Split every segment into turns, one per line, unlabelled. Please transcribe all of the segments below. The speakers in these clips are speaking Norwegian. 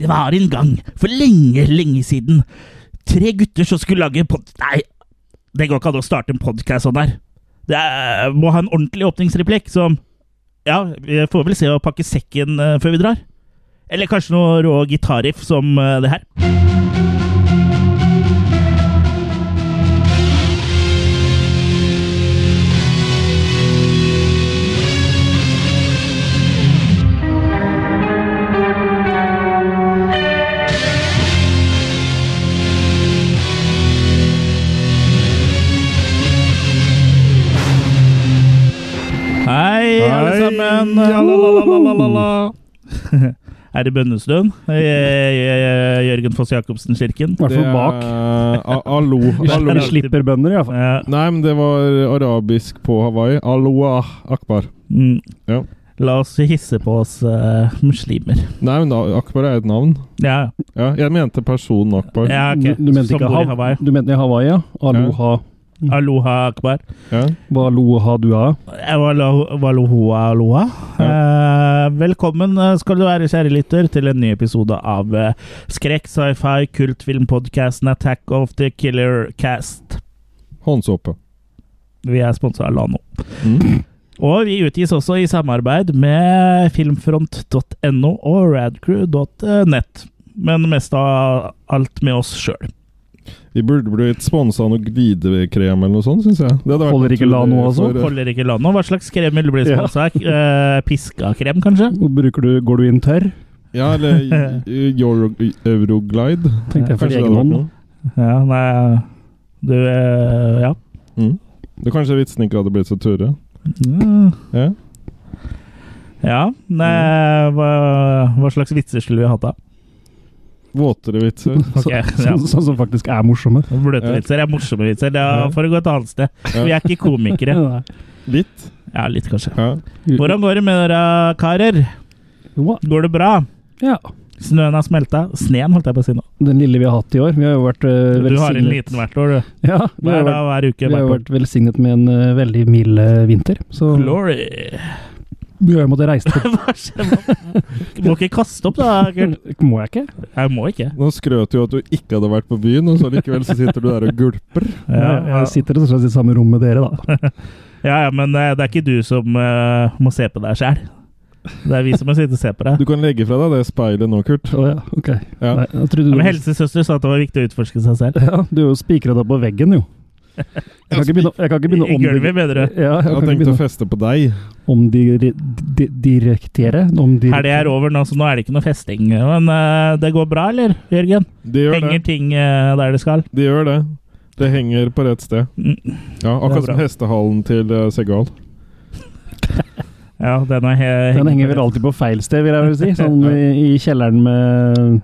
Det var en gang, for lenge, lenge siden, tre gutter som skulle lage pod... Nei, det går ikke an å starte en podkast sånn der. Det er, må ha en ordentlig åpningsreplikk som Ja, vi får vel se å pakke sekken eh, før vi drar. Eller kanskje noe rå gitarriff som eh, det her. Hei, alle sammen.
jalalalalala.
Er det bønnestund? I- i- i- Jørgen Foss Jacobsen-kirken?
I hvert fall bak.
Hallo Allo. Allo.
Vi slipper bønder, iallfall.
Ja.
Nei, men det var arabisk på Hawaii. Aloha akbar.
Mm.
Ja.
La oss hisse på oss uh, muslimer.
Nei, men akbar er et navn.
Ja,
Ja, jeg mente personen akbar.
ja okay.
Du, du mente ikke
Hawaii.
Du mente i Hawaii, ja? Aloha.
Aloha akbar.
Ja.
Waloha dua.
har? Waloha aloha. Eh, velkommen eh, skal du være, kjære lytter, til en ny episode av eh, skrekk, sci-fi, kultfilmpodkasten Attack of the Killer Cast.
Håndsåpe.
Vi er sponsa av Lano.
Mm.
Og vi utgis også i samarbeid med filmfront.no og radcrew.net. Men mest av alt med oss sjøl.
Vi burde blitt sponsa av noe glidekrem eller noe sånt, syns jeg. Det hadde
Holder ikke Lano også?
for-
Holder ikke Lano. Hva slags krem vil du bli sponsa av? uh, Piskakrem, kanskje?
Bruker du, går du inn tørr?
Ja, eller Euro, Euroglide.
Tenkte jeg for egen hånd.
Ja, nei Du uh, Ja.
Mm. Det Kanskje vitsene ikke hadde blitt så tørre.
Mm.
Ja.
Ja. Nei, hva, hva slags vitser skulle vi hatt da?
Våtere vitser.
Okay,
Så,
ja.
sånn, sånn som faktisk er morsomme.
Bløte vitser er morsomme vitser. Da får det gå et annet sted. Vi er ikke komikere.
Litt.
Ja, litt, kanskje. Hvordan går det med dere, karer? Går det bra?
Ja.
Snøen har smelta. Sneen, holdt jeg på å si nå.
Den lille vi har hatt i år. Vi har jo vært uh,
Du har en liten hvert år, du.
Ja,
Hver
vært,
hver uke.
vi har vært velsignet med en uh, veldig mild eh, vinter. Så
Glory.
Vi har jo reise
Hva skjer? Du må ikke kaste opp, da, Kurt.
Må jeg ikke?
Jeg må ikke.
Nå skrøt du at du ikke hadde vært på byen, og så likevel så sitter du der og gulper.
Ja.
Jeg sitter rett og slett i samme rom med dere, da.
ja, ja men eh, det er ikke du som uh, må se på deg sjæl. Det er vi som må sitte og se på deg.
Du kan legge fra deg det speilet nå, Kurt.
Å ja, ok.
Ja.
Nei, jeg
Ja, men helsesøster sa at det var viktig å utforske seg selv.
Ja, du er jo spikra deg på veggen, jo. Jeg kan ikke begynne, jeg kan ikke begynne
I
å
gulvet, mener du?
Ja, jeg
Jeg har tenkt å feste på deg.
å omdirektere.
Helga er over nå, så nå er det ikke noe festing. Men uh, det går bra, eller, Jørgen?
Det gjør
Henger
det.
ting uh, der det skal?
Det gjør det. Det henger på rett sted.
Mm.
Ja, Akkurat som hestehalen til uh, Segal.
Ja, den, er
Den henger vel alltid på feil sted, vil jeg vel si. Sånn i, i kjelleren med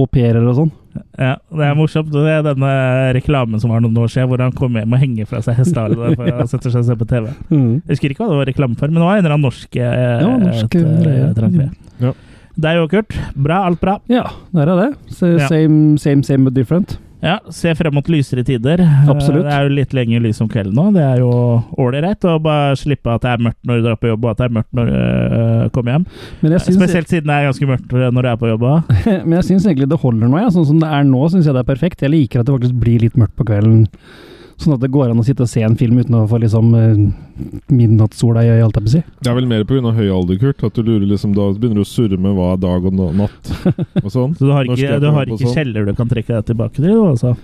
au pairer og sånn.
Ja, det er morsomt. Det er denne reklamen som var noen år siden, hvor han kom hjem og henger fra seg hestehalen for å sette seg og se på TV.
Mm.
Jeg husker ikke hva det var reklame for, men det var en eller annen norsk eh,
Ja, norsk,
et, eh,
greier.
dragkre.
Ja.
Deg. Bra, alt bra.
Ja, der er det. Same, same, same but different.
Ja, se frem mot lysere tider.
Absolutt.
Eh, Det er jo litt lenger lys om kvelden nå. Det er jo ålreit å bare slippe at det er mørkt når du drar på jobb, og at det er mørkt når du øh, kommer hjem.
Men jeg syns,
Spesielt siden det er ganske mørkt når du er på jobb.
men jeg syns egentlig det holder nå, ja. Sånn som det er nå, syns jeg det er perfekt. Jeg liker at det faktisk blir litt mørkt på kvelden. Sånn at det går an å sitte og se en film uten å få liksom eh, midnattssola i øyet, holdt jeg på å si.
Det er vel mer pga. høy alder, Kurt. At du lurer liksom Da begynner du å surre med hva er dag og natt og sånn.
Så du har ikke, du har ikke
sånn.
kjeller du kan trekke deg tilbake til? du, Altså.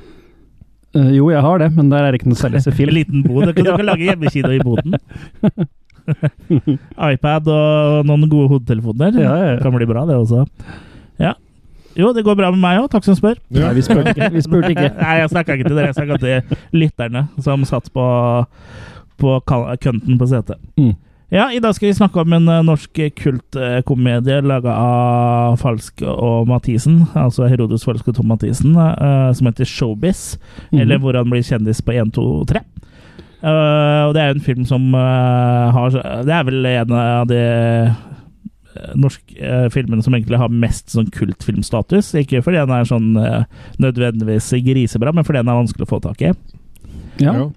Uh, jo, jeg har det, men der er det ikke noe særlig å se
En
film.
liten bod. Du kan, du kan lage hjemmekino i boden. iPad og noen gode hodetelefoner.
Ja, ja, ja.
Kan bli bra, det også. Ja. Jo, det går bra med meg òg. Takk som spør.
Nei, vi spurte ikke. Vi spurte ikke.
Nei, jeg snakka ikke til dere. Jeg snakka til lytterne som satt på, på kønten på setet.
Mm.
Ja, i dag skal vi snakke om en eh, norsk kultkomedie laga av Falsk og Mathisen, altså Herodes Falsk og Tom Mathisen, eh, som heter Showbiz,
Mhm.
eller Hvor han blir kjendis på 1, 2, 3. Eh, og det er jo en film som eh, har Det er vel en av de eh, norske eh, filmene som egentlig har mest sånn kultfilmstatus. Ikke fordi den er sånn eh, nødvendigvis grisebra, men fordi den er vanskelig å få tak i.
Ja,
Ja.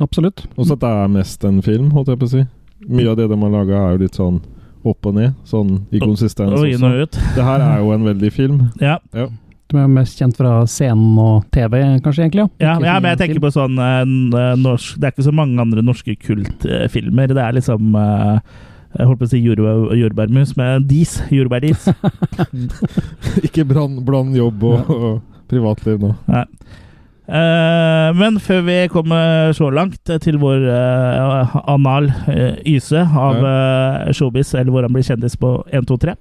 absolutt.
Også at det er mest en film, holdt jeg på å si. Mye av det de har laga, er jo litt sånn opp og ned, sånn i konsistens
Og inn
også.
og ut.
Det her er jo en veldig film.
Ja.
Du er mest kjent fra scenen og TV, kanskje, egentlig?
Ja,
ja,
ja, men jeg
film.
tenker på sånn eh, eh, norsk Det er ikke så mange andre norske kultfilmer. Det er liksom eh, Jeg holdt på å si jordbær, jordbærmus, men dis. Jordbærdis.
Ikke bland, bland jobb og, og privatliv nå.
Nei. Uh, men før vi kommer så langt til vår uh, anal uh, yse av uh, showbiz, eller hvor han blir kjendis på 1, 2, 3,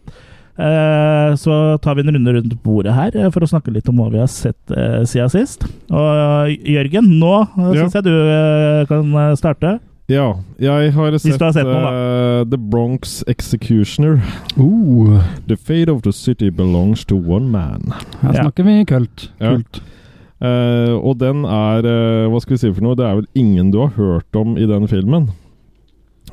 eh, så tar vi en runde rundt bordet her for å snakke litt om hva vi har sett siden sist. Og Jørgen, nå uh,
Ja.
syns jeg du kan starte.
Ja, jeg har sett,
har sett
eh, The Bronx Executioner.
Uh,
The fate of the city belongs to one man.
her
Ja.
snakker vi kult.
Ja.
kult.
Eh, og den er eh, Hva skal vi si for noe? Det er vel ingen du har hørt om i den filmen.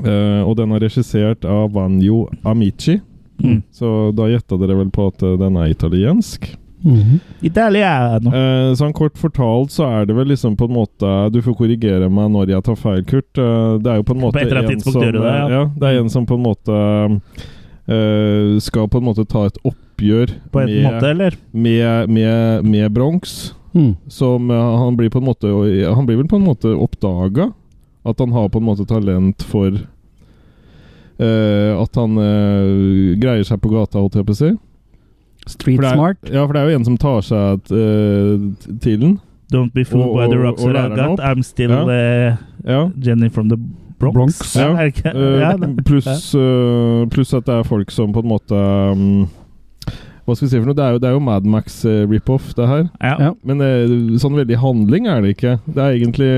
Eh, og den er regissert av Vanjo Amici.
Mm.
Så da gjetta dere vel på at den er italiensk.
Mhm.
Italiano.
Eh, sånn kort fortalt så er det vel liksom på en måte Du får korrigere meg når jeg tar feil, Kurt. Eh, det er jo på en måte
på
en som,
det, ja.
ja. Det er en som på en måte eh, skal på en måte ta et oppgjør
På en
med,
måte, eller?
med, med, med Bronx.
Mm.
Som eh, han blir på en måte Han blir vel på en måte oppdaga. At han har på en måte talent for eh, At han eh, greier seg på gata, holdt jeg på å si.
Street
For er,
smart.
Ja, for det er jo en som tar seg uh, til den.
Don't be fooled
Og-
by the rocks that I got. I'm still eh,
Ja.
Jenny from the Bronx.
Bronx.
Ja,
Ja. Eh,
ja, det-
pluss uh, plus at det er folk som på en måte um, Hva skal vi si for noe? Det er jo, det er jo Mad Max eh, rip-off, det her.
ja.
Ja.
Men eh, sånn veldig handling er det ikke. Det er egentlig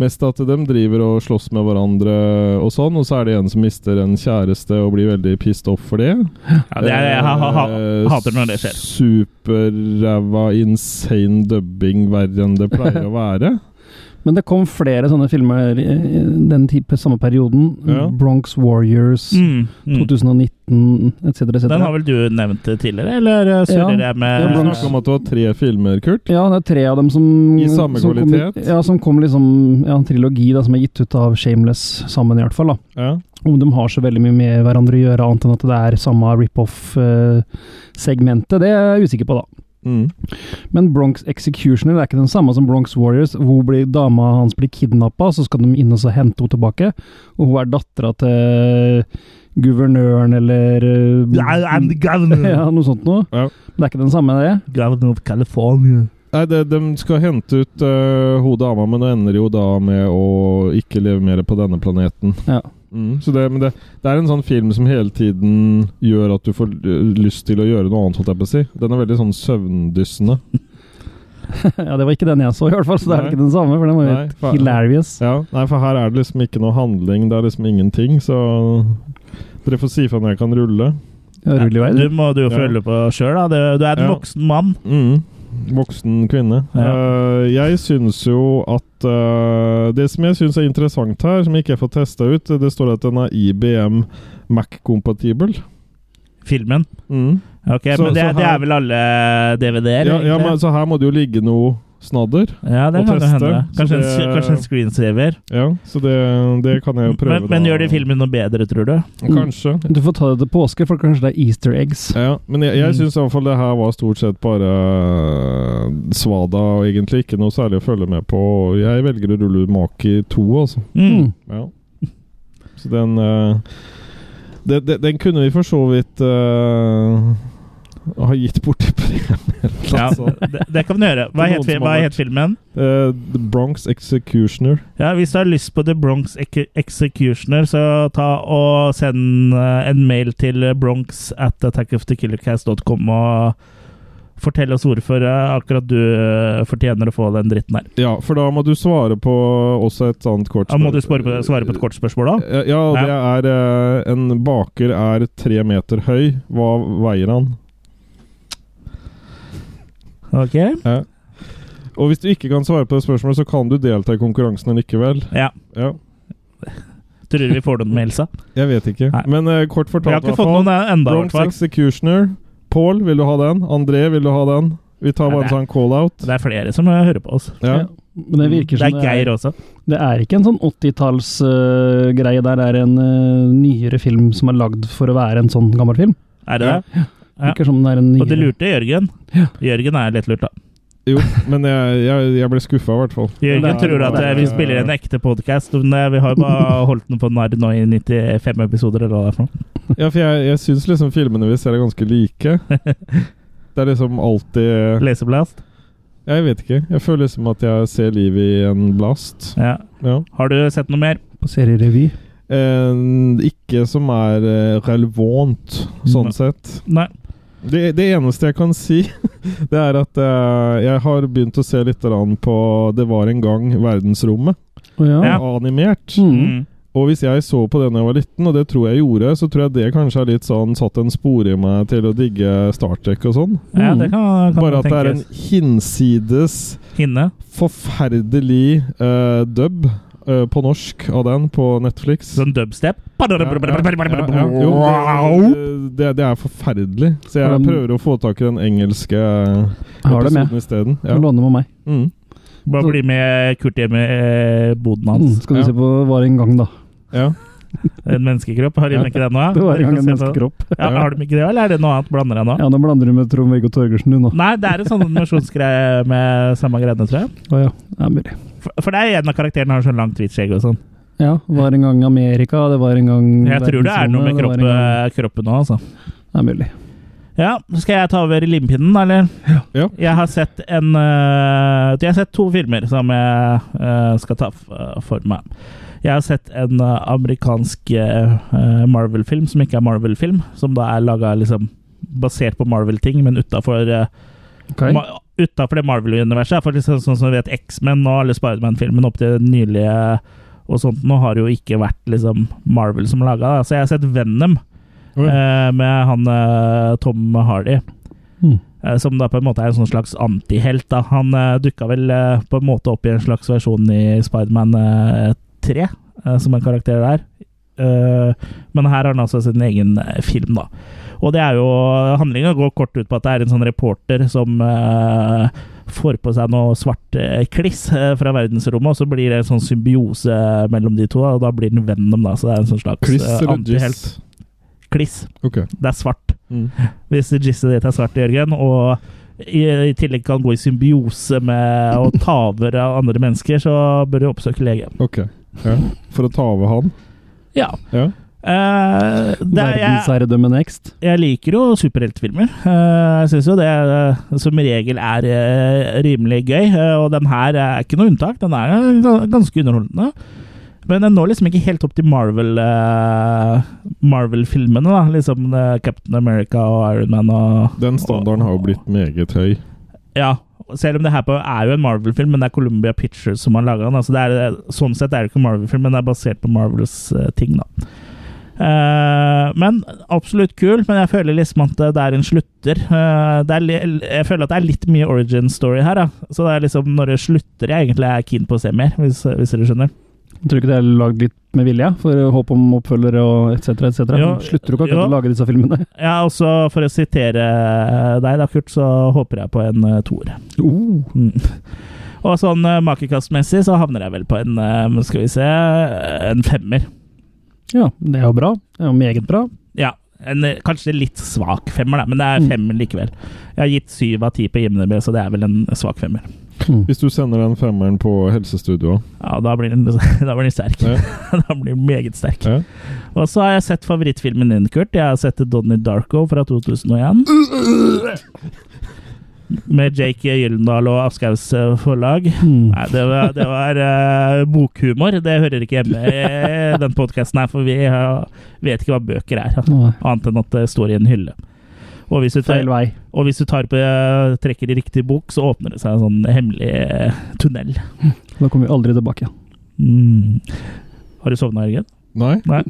mest at de driver og slåss med hverandre og sånn, og så er det en som mister en kjæreste og blir veldig pissed off for det.
Ja, det er, jeg ha, ha, ha,
Eh,
hater når det skjer.
Superræva, insane dubbing verre enn det pleier å være.
Men det kom flere sånne filmer i den type samme perioden.
Ja.
Bronx Warriors,
Mm, mm.
2019 etc. Et
Den har vel du nevnt tidligere, eller eh, surrer
Ja.
jeg med
Ja,
Du
Bronx.
snakker om at du har tre filmer, Kurt.
Ja, det er tre av dem som
I samme
som kom-
kvalitet?
ja, som kom liksom Ja, en trilogi da, som er gitt ut av Shameless sammen, i hvert fall. da.
Ja.
Om de har så veldig mye med hverandre å gjøre, annet enn at det er samme rip-off-segmentet, det er jeg usikker på, da.
Mm.
Men Bronx Executioner det er ikke den samme som Bronx Warriors, hvor blir dama hans blir kidnappa, så skal de inn og så hente henne tilbake. Og hun er dattera til guvernøren eller yeah,
I'm the governor.
Ja, noe sånt noe.
Ja.
Men det er ikke den samme, det?
Governor of California.
Nei, det, de skal hente ut uh, hun dama, men det ender jo da med å ikke leve mer på denne planeten.
Ja.
Mm, så det, men det, det er en sånn film som hele tiden gjør at du får eh, lyst til å gjøre noe annet, holdt jeg på å si. Den er veldig sånn søvndyssende.
ja, det var ikke den jeg så, i hvert fall, så det er
Nei.
ikke den samme, for den var jo
Nei,
helt
for,
hilarious.
Ja, nei, for her er det liksom ikke noe handling, det er liksom ingenting, så dere får si fra når jeg kan rulle.
Ja, rulle i vei.
Du må du jo
Ja.
følge på sjøl, da. Du, du er en
Ja.
voksen mann.
Mm. Voksen kvinne.
Ja.
Uh, jeg syns jo at uh, Det som jeg syns er interessant her, som jeg ikke fått testa ut, det står at den er IBM Mac-kompatibel.
Filmen.
Mm.
Ok,
Så-
Men det,
her,
det er vel alle DVD-er?
Ja, ja, men, så her må det jo ligge noe snadder.
Ja, det
og
kan
teste,
hende. Kanskje,
det-
en, kanskje en screensaver.
Ja, så det, det kan jeg jo prøve.
Men, men
da.
gjør de filmen noe bedre, tror du?
Kanskje.
Du får ta det til påske, for kanskje det er easter eggs.
Ja, men jeg, jeg
Mm.
syns iallfall det her var stort sett bare øh, svada, og egentlig ikke noe særlig å følge med på. Jeg velger å rulle Maki 2, altså.
Mm.
Ja. Så den øh, det, Den kunne vi for så vidt øh, har gitt bort til.
Ja,
Altså.
det, det kan du gjøre. Hva het, hva het filmen?
Uh, The Bronx Executioner.
Ja, Hvis du har lyst på The Bronx Executioner, så ta og send eh, en mail til bronx at attackofthekillercast.com og fortell oss hvorfor eh, akkurat du fortjener å få den dritten her.
Ja, for da må du svare på også et annet kort
Da må du på, svare på et kort spørsmål, da.
Ja, det er En baker er tre meter høy. Hva veier han?
Ok?
Ja. Og hvis du ikke kan svare på det spørsmålet, så kan du delta i konkurransen likevel.
Ja.
Ja.
Tror du vi får noen med Elsa?
Jeg vet ikke.
Nei.
Men uh, kort
Vi har
fortalt,
ikke fått noen enda, i hvert
Bronx. Executioner. Paul, vil du ha den? André, vil du ha den? Vi tar bare en sånn call-out.
Det er flere som eh, hører på oss.
Ja.
Men det virker
Det
som
er Geir også.
det er ikke en sånn 80-tallsgreie der. Det er en uh, nyere film som er lagd for å være en sånn gammel film.
Er det
Ja.
det? Ja.
Virker som det er en
Og
det
lurte Jørgen.
Ja.
Jørgen er lettlurt, da.
Jo, men jeg, jeg, jeg ble skuffa, i hvert fall.
Jørgen tror at
det
eh, vi spiller en ekte podkast. Vi har jo bare holdt den på narr nå i 95 episoder, eller hva det er for noe.
Ja, for jeg, jeg syns liksom filmene vi ser er ganske like. Det er liksom alltid
Leseblast.
Jeg vet ikke. Jeg føler liksom at jeg ser livet i en blast.
Ja.
Ja.
Har du sett noe mer?
På serierevy.
Eh, ikke som er eh, relevant, sånn
Nei.
sett.
Nei.
Det, det eneste jeg kan si, det er at eh, jeg har begynt å se litt på Det var en gang verdensrommet.
Ja.
Ja.
Animert.
Mm.
Mm.
Og hvis jeg så på det da jeg var liten, og det tror jeg gjorde, så tror jeg det kanskje har litt sånn satt en spor i meg til å digge Star Trek og sånn.
Ja, det kan, kan
Bare at det er en hinsides
Hinne.
forferdelig uh, dub eh, på norsk av den på Netflix.
Sånn dubstep.
Ja, ja, ja, ja. Jo, det, det, det er forferdelig. Så jeg prøver å få tak i den engelske
Har det med.
episoden isteden. Ja.
Låne med meg.
Mm.
Bare bli med Kurt hjem i eh, boden
Mm.
hans.
Skal du
Ja.
se på Var en gang, da.
ja.
En menneskekropp. Har de ikke det nå? ja?
Det var en gang en menneskekropp.
Ja, har de ikke det, eller er det noe annet? Blander jeg nå?
Ja, nå blander du med Trond-Viggo Torgersen, du nå.
Nei, det er en sånn animasjonsgreie med samme greiene, tror jeg.
Å ja. ja, mulig.
For, det er en av karakterene har sånn langt hvitt skjegg og sånn.
Ja, var en gang Amerika, det var en gang
Jeg tror det er noe med kroppen,
en gang-
kroppen nå, altså.
Det er mulig.
Ja, skal jeg ta over limpinnen, eller?
Ja.
Jeg har sett en øh, Jeg har sett to filmer som jeg øh, skal ta for meg. Jeg har sett en øh, amerikansk Marvel-film som ikke er Marvel-film, som da er laga liksom basert på Marvel-ting, men utafor uh,
Ok.
Utafor det Marvel-universet. For liksom, sånn som vi vet, X-Men og alle Spiderman-filmene opp til nylige og sånt nå har det jo ikke vært liksom Marvel som laga. Så jeg har sett Venom
Oi.
eh, med han eh, Tom Hardy.
Mm.
eh, Som da på en måte er en sånn slags antihelt. da. Han uh, dukka vel eh, på en måte opp i en slags versjon i Spiderman uh, 3, eh, som en karakter der. Eh, men her har han altså sin egen eh, film, da. Og det er jo Handlinga går kort ut på at det er en sånn reporter som uh, får på seg noe svart eh, kliss eh, fra verdensrommet, og så blir det en sånn symbiose mellom de to, og da blir den Venom, da. Så det er en sånn slags eh,
eller
antihelt. Kliss.
Okay.
Det er svart.
Mm.
Hvis gisset ditt er svart, Jørgen, og i, i tillegg kan gå i symbiose med å ta over av andre mennesker, så bør du oppsøke lege.
ok. Ja. For å ta over han?
Ja.
Ja.
Eh, det er, jeg,
Verdensherredømme next.
jeg liker jo superheltfilmer. Uh, jeg syns jo det uh, som regel er uh, rimelig gøy, eh, og den her er ikke noe unntak. Den er eh, ganske underholdende. Men den når liksom ikke helt opp til Marvel eh, Marvel-filmene, da. Liksom eh, Captain America og Iron Man og
Den standarden har jo blitt meget høy.
Ja, selv om det her på, er jo en Marvel-film, men det er Columbia Pictures som har laga den. Altså det er, sånn sett er det ikke en Marvel-film, men det er basert på Marvels eh, ting, da. Eh, men absolutt kul, men jeg føler liksom at det er en slutter. Eh, det er, jeg føler at det er litt mye origin story her, da. Så det er liksom når det slutter jeg egentlig er keen på å se mer, hvis, hvis dere skjønner.
Tror du ikke det er lagd litt med vilje? For håp om oppfølgere og etc. etc. Slutter du ikke akkurat å lage disse filmene?
Ja, også for å sitere deg da, Kurt, så håper jeg på en uh, toer.
Uh,
Mm. Og sånn makekastmessig så havner jeg vel på en, eh, skal vi se, en femmer.
Ja, det er jo bra. Det er jo meget bra.
Ja, en eh, kanskje litt svak femmer, da, men det er
Mm.
femmer likevel. Jeg har gitt syv av ti på IMDb, så det er vel en svak femmer.
Mm.
Hvis du sender den femmeren på helsestudioet
Ja, da blir den, da blir den sterk.
Ja.
da blir den meget sterk.
Ja.
Og så har jeg sett favorittfilmen din, Kurt. Jeg har sett Donnie Darko fra 2001. Med Jake Gyllendal og Aschehougs eh, forlag.
Mm.
Nei, det var, det var uh, bokhumor. Det hører ikke hjemme i den podkasten her, for vi uh, vet ikke hva bøker er.
altså.
Annet enn at det står i en hylle. Og hvis du tar, og hvis du tar på, eh, trekker i riktig bok, så åpner det seg en sånn hemmelig tunnel.
Da kommer vi aldri tilbake.
Mm. Har du sovna, Jørgen?
Nei?
Nei.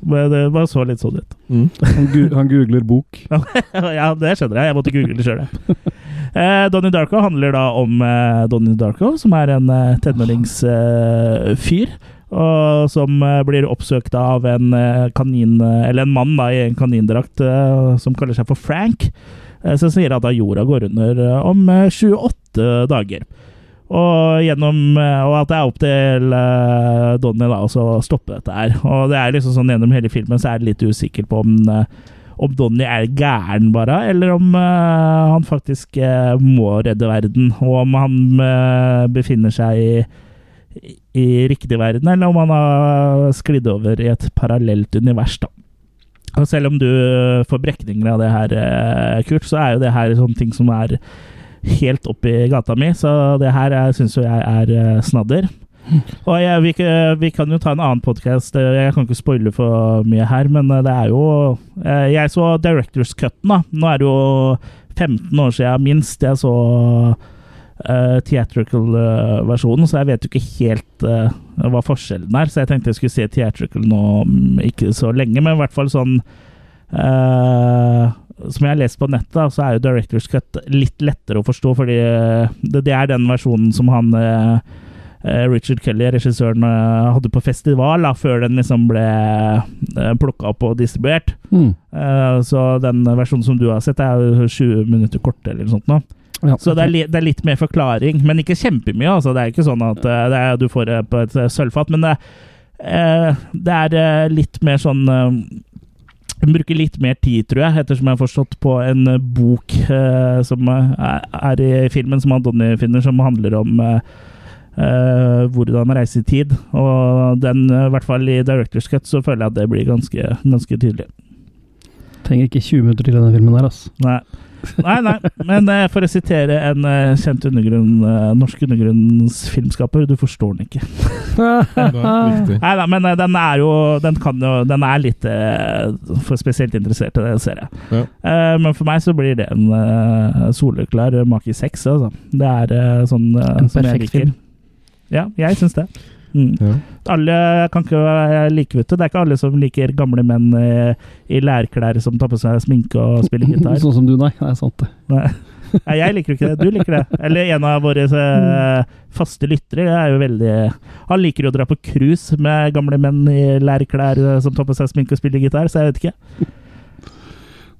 Men Det bare så litt sånn ut.
Mm.
Han, gu han googler bok.
ja, det skjønner jeg. Jeg måtte google det sjøl, jeg. Eh, Donnie Darko handler da om eh, Donnie Darko, som er en eh, tenåringsfyr. og som eh, blir oppsøkt av en eh, kanin Eller en mann da i en kanindrakt eh, som kaller seg for Frank. eh, som sier at da jorda går under eh, om eh, 28 dager. Og, gjennom, eh, og at det er opp til Donnie da, å stoppe dette her. Og det er liksom sånn Gjennom hele filmen så er det litt usikker på om, om Donny er gæren bare, eller om uh, han faktisk uh, må redde verden. Og om han uh, befinner seg i, i, riktig verden, eller om han har sklidd over i et parallelt univers. da. Og selv om du får brekninger av det her, Kurt, så er jo det her sånne ting som er helt opp i gata mi, så det her syns jo jeg er snadder. Og jeg, vi, vi, kan jo ta en annen podkast. Jeg kan ikke spoile for mye her, men det er jo Jeg så Directors Cutten, da. Nå er det jo 15 år siden minst jeg så uh, theatrical-versjonen, så jeg vet jo ikke helt uh, hva forskjellen er. Så jeg tenkte jeg skulle se theatrical nå um, ikke så lenge, men i hvert fall sånn uh, som jeg har lest på nettet, så er jo Directors Cut litt lettere å forstå, fordi det, det er den versjonen som han Richard Kelly, regissøren, hadde på festival da, før den liksom ble plukka opp og distribuert.
Mm.
Så den versjonen som du har sett, er jo 20 minutter kortere eller noe sånt. nå.
Ja.
Så det er, li, det er, litt mer forklaring, men ikke kjempemye. Altså. Det er ikke sånn at er, du får det på et sølvfat, men det, det er litt mer sånn hun bruker litt mer tid, tror jeg, ettersom jeg har forstått, på en bok eh, som er, i filmen som Donnie finner, som handler om eh, eh, hvordan reise i tid. Og den, i hvert fall i Directors Cut, så føler jeg at det blir ganske, ganske tydelig.
Trenger ikke 20 minutter til denne filmen her, altså.
Nei. Nei, nei, men uh, for å sitere en uh, kjent undergrunn, uh, norsk undergrunnsfilmskaper, du forstår den ikke. nei da, men den er jo Den kan jo Den er litt for spesielt interesserte, det ser jeg.
Ja.
men for meg så blir det en soleklar make seks, altså. Det er sånn
En
som jeg
perfekt
liker.
film.
Ja, jeg syns det. Mm.
Ja.
Alle kan ikke være like, vet du. Det er ikke alle som liker gamle menn i, i lærklær som tar på seg sminke og spiller gitar.
Sånn som du, nei. Det er sant, det.
Nei. Nei, jeg liker jo ikke det. Du liker det. Eller en av våre eh, faste lyttere er jo veldig Han liker jo å dra på cruise med gamle menn i lærklær eh, som tar på seg sminke og spiller gitar, så jeg vet ikke.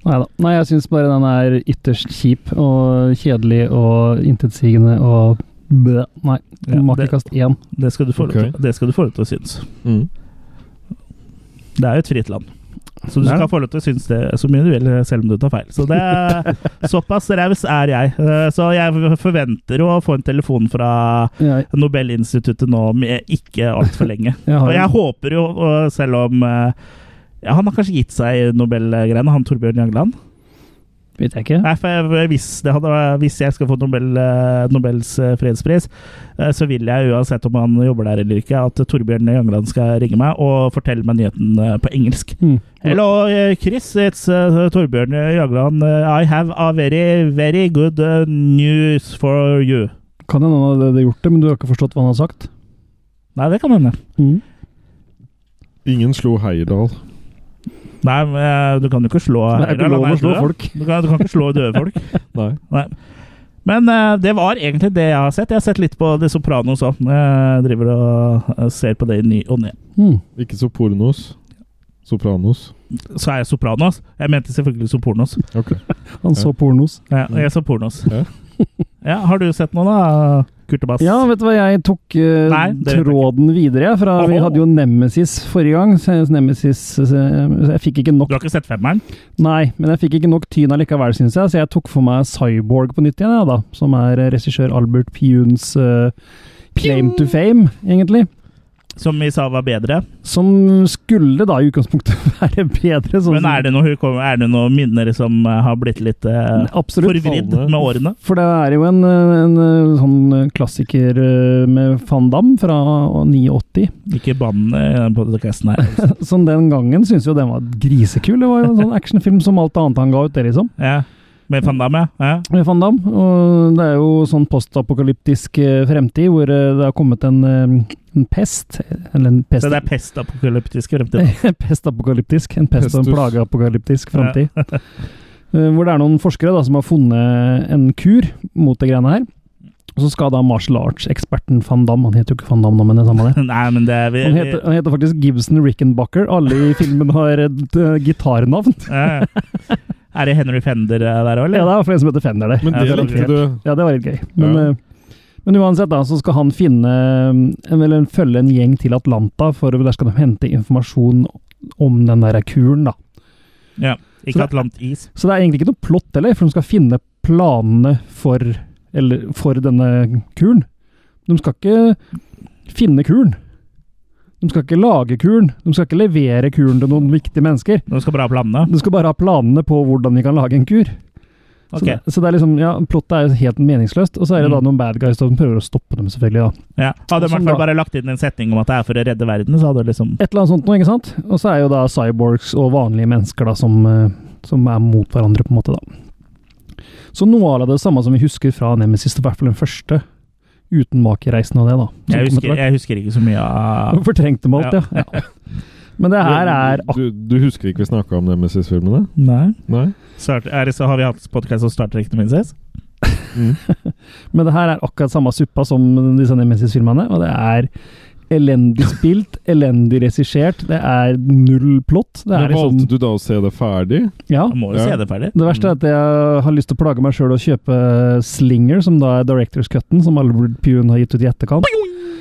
Nei da. Nei, jeg syns bare den er ytterst kjip og kjedelig og intetsigende og bø. Nei.
Ja, det-
Makekast.
Det skal du få lov til, det skal du få lov til å synes.
Mm.
Det er jo et fritt land. Så du skal få lov til å synes det så mye du vil, selv om du tar feil. Så det er, Såpass raus er jeg. Eh, Så jeg forventer å få en telefon fra Nobelinstituttet nå om ikke altfor lenge. Og jeg håper jo, selv om eh, ja, Han har kanskje gitt seg Nobelgreiene, han Torbjørn Jagland?
Vet jeg ikke.
Nei, for jeg, hvis, det hadde, hvis jeg skal få Nobel, eh, Nobels eh, fredspris, eh, så vil jeg uansett om han jobber der eller ikke, at Torbjørn Jangland skal ringe meg og fortelle meg nyheten på engelsk.
Mm.
Hello, Chris. It's uh, Torbjørn Jagland. I have a very, very good news for you.
Kan hende han hadde gjort det, men du har ikke forstått hva han har sagt?
Nei, det kan hende.
Mm.
Ingen slo Heierdal.
Nei, men, eh, du kan jo ikke slå
Det er ikke lov å slå folk.
Du kan, du kan ikke slå døde folk.
Nei.
Men uh, det var egentlig det jeg har sett. Jeg har sett litt på The Sopranos òg. Jeg driver og eh, ser på det i ny og ne.
Mm.
Ikke så pornos. Sopranos.
Så er jeg Sopranos. Jeg mente selvfølgelig Sopornos.
Okay.
Han så pornos.
Ja, jeg så pornos.
Ja.
Ja, har du sett noe, da, Kurt?
Ja, vet du hva, jeg tok uh,
Nei,
tråden videre. Fra, vi hadde jo Nemesis forrige gang. Så Nemesis, eh, så jeg fikk ikke nok
Du har ikke sett femmeren?
Nei, men jeg fikk ikke nok tyn allikevel, syns jeg. Så jeg tok for meg Cyborg på nytt igjen, ja, da. Som er eh, regissør Albert Piuns uh, claim to fame, egentlig.
Som vi sa var bedre.
Som skulle da i utgangspunktet være bedre. Sånn
Men er det, noe, er det noen minner som eh, har blitt litt eh, forvridd med årene?
For det er jo en, eh, en sånn klassiker med Van Damme fra 89.
Ikke bann i den podcasten her.
Som den gangen syntes jo den var grisekul. Det var jo en sånn actionfilm som alt annet han ga ut, det, liksom.
Ja. Med Van Damme, ja. ja.
Med Van Damme. Og det er jo sånn postapokalyptisk eh, fremtid, hvor eh, det har kommet en, eh, en pest Eller en pest
Så det er pestapokalyptisk fremtid.
Pestapokalyptisk. En pest og en plageapokalyptisk fremtid. Ja. Hvor det er noen forskere da, som har funnet en kur mot det greiene her. Og så skal da martial arts-eksperten van Damme Han heter jo ikke van Damme, men det samme det.
Nei, men det er vi,
Han heter, han heter faktisk Gibson Rickenbacker. Alle i filmen har et uh, gitarnavn.
ja, ja. Er det Henry Fender eh, der òg,
Ja, det
var
er flere som heter Fender der.
Men
Ja,
det
det er
likte du.
Ja, det var litt gøy. Men,
Ja.
eh, Men uansett, da, så skal han finne Eller følge en gjeng til Atlanta, for der skal de hente informasjon om den der kuren, da.
Ja.
Så
Ikke
det-
Atlantis.
Så det er egentlig ikke noe plott heller, for de skal finne planene for, eller, for denne kuren. De skal ikke finne kuren. De skal ikke lage kuren. De skal ikke levere kuren til noen viktige mennesker.
De skal bare ha planene.
De skal bare ha planene på hvordan vi kan lage en kur. Så,
Ok.
det, så det er liksom, ja, plottet er helt meningsløst. Og så er det da
Mm.
noen bad guys som prøver å stoppe dem, selvfølgelig. da.
Ja. Hadde de i hvert fall
da-
bare lagt inn en setning om at det er for å redde verden, så hadde det liksom
Et eller annet sånt noe, ikke sant? Og så er jo da cyborgs og vanlige mennesker da som, eh, som er mot hverandre, på en måte, da. Så noe av det samme som vi husker fra Nemesis, i hvert fall den første, uten makereisen og det, da.
jeg husker, jeg husker ikke så mye av
Fortrengte meg alt, ja. ja. Men det her er
du, du husker ikke vi snakka om Nemesis-filmene?
Nei.
Nei?
Start, er det så har vi hatt podkast om Star Trek Nemesis?
Mm.
Men det her er akkurat samme suppa som disse Nemesis-filmene, og det er elendig spilt, elendig regissert, det er null plott. Det er
valgte
liksom
valgte du da å se det ferdig?
Ja.
Må jo
Ja.
se det ferdig.
Det verste er at jeg har lyst til å plage meg sjøl og kjøpe Slinger, som da er Directors Cutten, som Albert Pune har gitt ut i etterkant.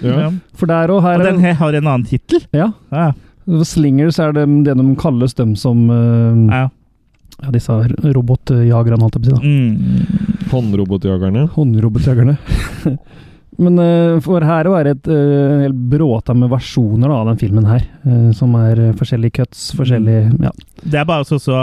Ja.
For der og her
Og den har en annen tittel.
Ja.
Ja.
Slingers er det, det de kalles dem som uh,
ja.
Ja, disse robotjagerne, holdt jeg på å si. da.
Mm.
Håndrobotjagerne.
Håndrobotjagerne. Men uh, for her er det et uh, helt bråta med versjoner da, av den filmen her. Uh, som er eh, forskjellige cuts, forskjellige Ja.
Det er bare så, så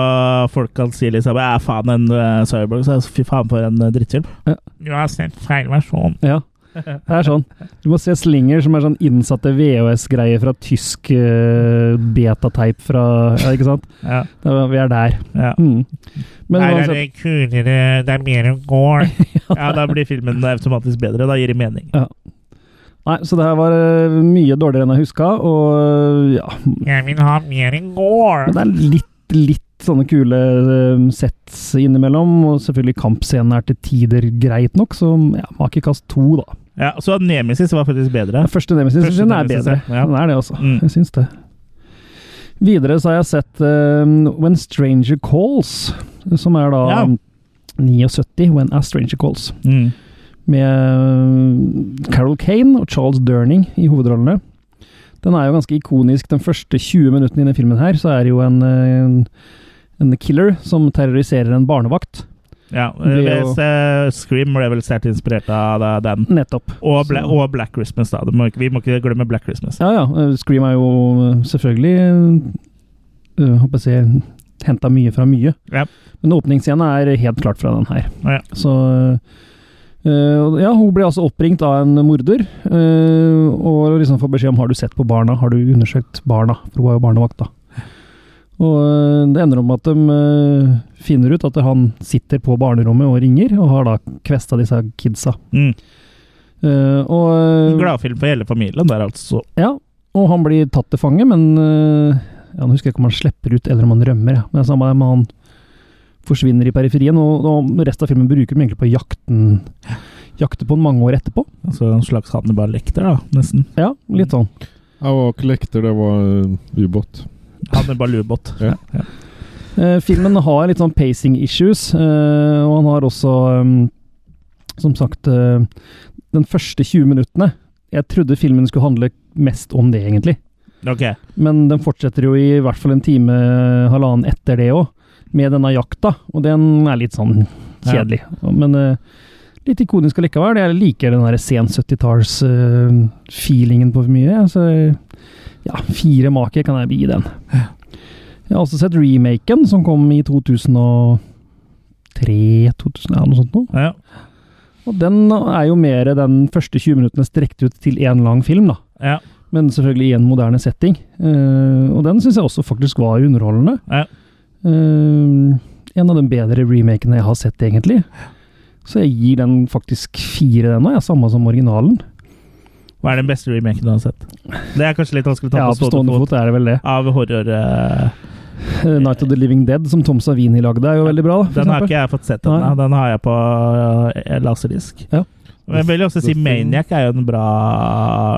folk kan si liksom Ja, faen, en uh, Cyborg, så fy faen for en uh, drittfilm.
Ja.
Du har sett feil versjon.
ja. Det er sånn. Du må se Slinger, som er sånn innsatte VHS-greier fra tysk uh, betateip fra Ja, ikke sant?
Ja.
Da, vi er der.
ja.
Mm. Men
er det kulere, det er mer enn gore. ja, da blir filmen automatisk bedre. Da gir det mening.
Nei, så det her var eh, mye dårligere enn jeg huska, og ja
Jeg vil ha mer enn gore.
Det er litt, litt sånne kule eh, sets innimellom, og selvfølgelig kampscenen er til tider greit nok, så ja, makekast to, da.
Ja, Så Nemesis var faktisk bedre.
Den første Nemesis
Første
er
Nemesis,
bedre.
ja.
Den er det, altså.
Mm.
Jeg syns det. Videre så har jeg sett eh, When Stranger Calls, som er da
Ja.
79, When a Stranger Calls.
Mm.
med eh, Carol Kane og Charles Durning i hovedrollene. Den er jo ganske ikonisk. Den første 20 minuttene i denne filmen her, så er det jo en, en, en killer som terroriserer en barnevakt.
Ja, hvis, Scream ble vel sterkt inspirert av den.
Nettopp.
Og, Bla og Black Christmas, da. Må, vi må ikke glemme Black Christmas.
Ja, ja. Scream er jo eh, selvfølgelig uh, Håper jeg å si henta mye fra mye.
Ja.
Men åpningsscenen er helt klart fra den her.
Ja.
Så uh, Ja, hun ble altså oppringt av en morder, uh, og liksom får beskjed om har du sett på barna, har du undersøkt barna? For hun var jo barnevakt, da. Og eh, det ender om at de eh, finner ut at han sitter på barnerommet og ringer, og har da kvesta disse kidsa.
Mm.
Uh, og
Gladfilm for hele familien der, altså.
ja, og han blir tatt til fange, men uh, ja, Nå husker jeg ikke om han slipper ut eller om han rømmer. Ja. Men det er samme med han forsvinner i periferien, og, og resten av filmen bruker de egentlig på jakten jakte på han mange år etterpå.
altså en slags Hannibal Lekter, da, nesten.
Ja, litt sånn.
Ja, og lekter, det var uh, ubåt.
er ubåt.
Ja.
Eh, filmen har litt sånn pacing issues, uh, og han har også um, Som sagt, uh, den første 20 minuttene Jeg trodde filmen skulle handle mest om det, egentlig.
Ok.
Men den fortsetter jo i hvert fall en time, halvannen etter det òg, med denne jakta, og den er litt sånn kjedelig. Men eh, litt ikonisk allikevel. Jeg liker den der sen 70-talls-feelingen på mye. Så ja, fire maker kan jeg gi den. Jeg har også sett remaken, som kom i 2003 2000, ja, noe sånt noe.
Ja.
Og den er jo mer den første 20 minuttene strekt ut til én lang film, da
ja.
men selvfølgelig i en moderne setting. Eh, og den syns jeg også faktisk var underholdende.
Ja.
Eh, en av de bedre remakene jeg har sett, egentlig. Så jeg gir den faktisk fire, den òg. Samme som originalen.
Hva er den beste remaken du har sett? Det er kanskje litt vanskelig å ta
Ja,
på
stående fot er det vel det.
Av horror... Eh,
Night of the Living Dead, som Tom Savini lagde, er jo veldig bra. da,
den har
eksempel.
ikke jeg fått sett ennå. Den har jeg på uh, laserdisk.
Ja.
Men jeg vil også si Maniac er jo en bra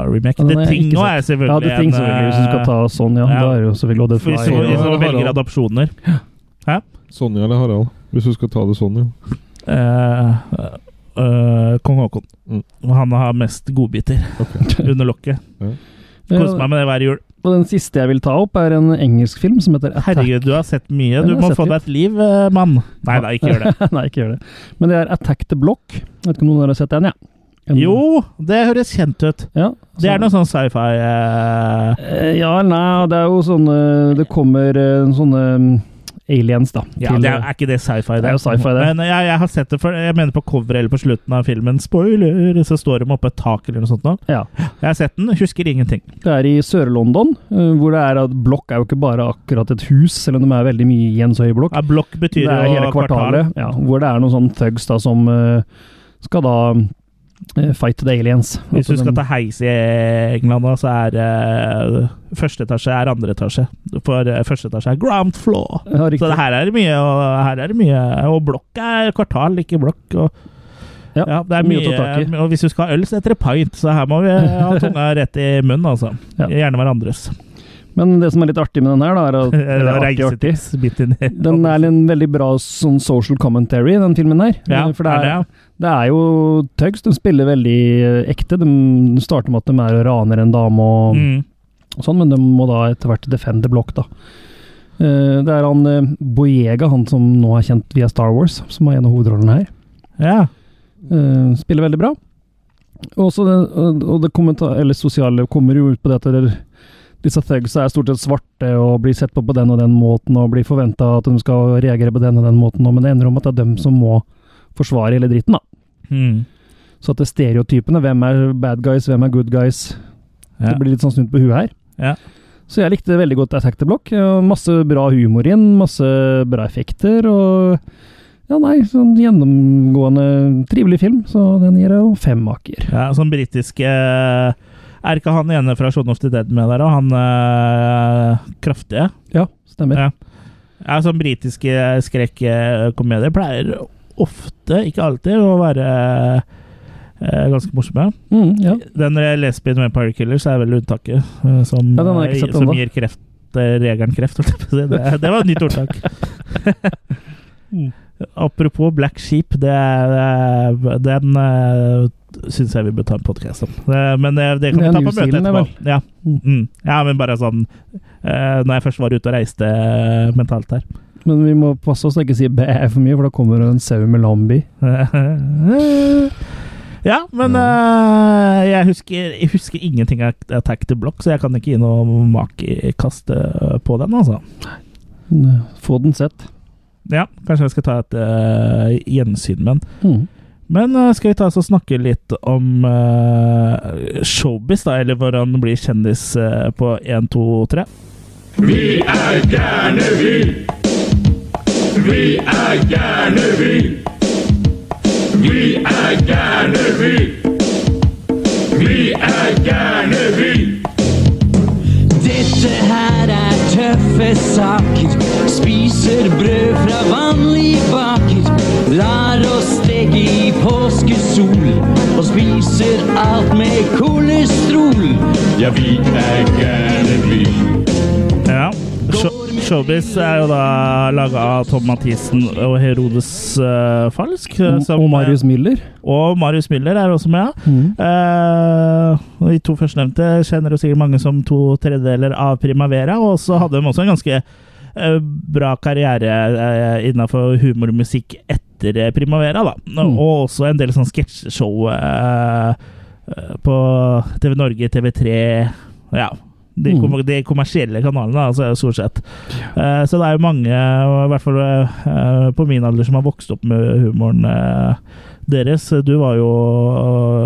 remake.
Ja,
The Thing
ikke
er selvfølgelig
Ja, The Thing
en,
selvfølgelig, hvis du skal ta sånn, ja.
ja.
Da er jo selvfølgelig Og The Fly.
hvis du
Ja,
velger adopsjoner
Sonja eller Harald? Hvis du skal ta det sånn, ja.
Eh, eh, Kong Håkon.
Mm.
Og han har mest godbiter under lokket. Koser meg med det hver jul.
Og den siste jeg vil ta opp, er en engelsk film som heter Attack.
Herregud, du har sett mye. Du må få deg et liv, eh, mann. Nei da, ikke gjør det.
Nei, ikke gjør det. Men det er Attack the Block. Jeg vet ikke om noen av dere har sett den? Ja. En-
Jo, det høres kjent ut.
Ja,
Det er
så-
noe sånn sci-fi uh...
Eh, Ja, nei, det er jo sånne Det kommer sånne mm, aliens, da.
Ja,
til-
det er, er ikke det sci-fi?
Det er jo sci-fi, det.
Men jeg, jeg har sett det, for jeg mener på coveret eller på slutten av filmen. Spoiler! Så står de oppe et tak eller noe sånt. Da.
ja.
Jeg har sett den, husker ingenting.
Det er i Sør-London, eh, hvor det er at blokk er jo ikke bare akkurat et hus, selv om de er veldig mye i en så høy blokk.
Ja, blokk betyr
det
jo
hele
kvartal.
kvartalet, ja, hvor det er noen sånne thugs da, som eh, skal da eh, fight the aliens.
Hvis du
Altså,
skal ta heis i England, da, så er uh, første etasje er andre etasje. For uh, første etasje er ground floor.
Ja.
Så det her er mye, og her er mye Og blokk er kvartal, ikke blokk. Og,
Ja,
ja, det er
mye å ta tak i.
og hvis du skal ha øl, så heter det pint. Så her må vi ha tunga rett i munnen, altså. Gjerne hverandres.
Men det som er litt artig med den her, da, er at er artig, artig. Den er en veldig bra sånn social commentary, den filmen her.
Ja,
For det
er det, ja.
det er jo Tugs. De spiller veldig eh, ekte. De starter med at de er og raner en dame og,
Mm.
og sånn, men de må da etter hvert defende blokk, da. Eh, Det er han eh, Boyega, han som nå er kjent via Star Wars, som har en av hovedrollene her.
ja.
Spiller veldig bra. Også det, og- det eller sosiale kommer jo ut på det at det, disse thugsa er stort sett svarte og blir sett på på den og den måten og blir forventa at de skal reagere på den og den måten, men det ender om at det er dem som må forsvare hele dritten, da.
Mm.
Så at det er stereotypene, hvem er bad guys, hvem er good guys,
ja.
det blir litt sånn snudd på huet her.
Ja.
Så jeg likte veldig godt Attack the Block. Masse bra humor inn, masse bra effekter og Ja, nei, sånn gjennomgående trivelig film, så den gir jeg jo fem maker.
Ja, sånn britiske Er ikke han ene fra Shaun of the Dead med der òg? Han øh, kraftige?
Ja, stemmer.
Ja. Ja, sånn britiske skrekkomedier pleier ofte, ikke alltid, å være øh, ganske morsomme.
Mm, ja.
Den lesbien Vampire Killers er vel unntaket, øh, som,
Ja,
som gir kreft regelen kreft. Det, det var et nytt ordtak.
Mm.
Apropos Black Sheep, det er, den uh, syns jeg vi bør ta en podkast om. Eh, men det, det kan vi ta på møtet etterpå. Ja.
Mm.
Mm. ja, men bare sånn eh, Når jeg først var ute og reiste eh, mentalt her.
Men vi må passe oss så ikke si bæ for mye, for da kommer det en sau med lambi.
ja, men uh, jeg, husker, jeg husker ingenting av Attack the Block, så jeg kan ikke gi noe makekast eh, på den, altså.
Få den sett.
Ja, kanskje jeg skal ta et uh, gjensyn med den.
Mm.
Men uh, skal vi ta oss og snakke litt om uh, showbiz, da, eller hvordan bli kjendis på 1, 2, 3?
Vi er gærne, vi. Vi er gærne, vi. Vi er gærne, vi. Vi er gærne, vi.
Dette her er tøffe saker. Spiser brød fra vanlig baker. Lar oss steke i påskesol. Og spiser alt med kolesterol.
Ja, vi er gærne, vi.
Ja. Showbiz er jo da laga av Tom Mathisen og Herodes uh, Falsk. eh,
Og,
som-
og Marius Müller.
Og Marius Müller er også med.
Mm.
Uh, de to førstnevnte kjenner jo sikkert mange som to tredjedeler av Primavera. Og så hadde de også en ganske bra karriere uh, innafor humormusikk etter eh, Primavera. da.
Mm.
Og også en del sånn sketsjeshow eh, eh, på TV Norge, TV3 Ja. De,
Mm.
kom, de kommersielle kanalene, altså, stort sett. Eh, så det er jo mange, i hvert fall eh, på min alder, som har vokst opp med humoren eh, deres. Du var jo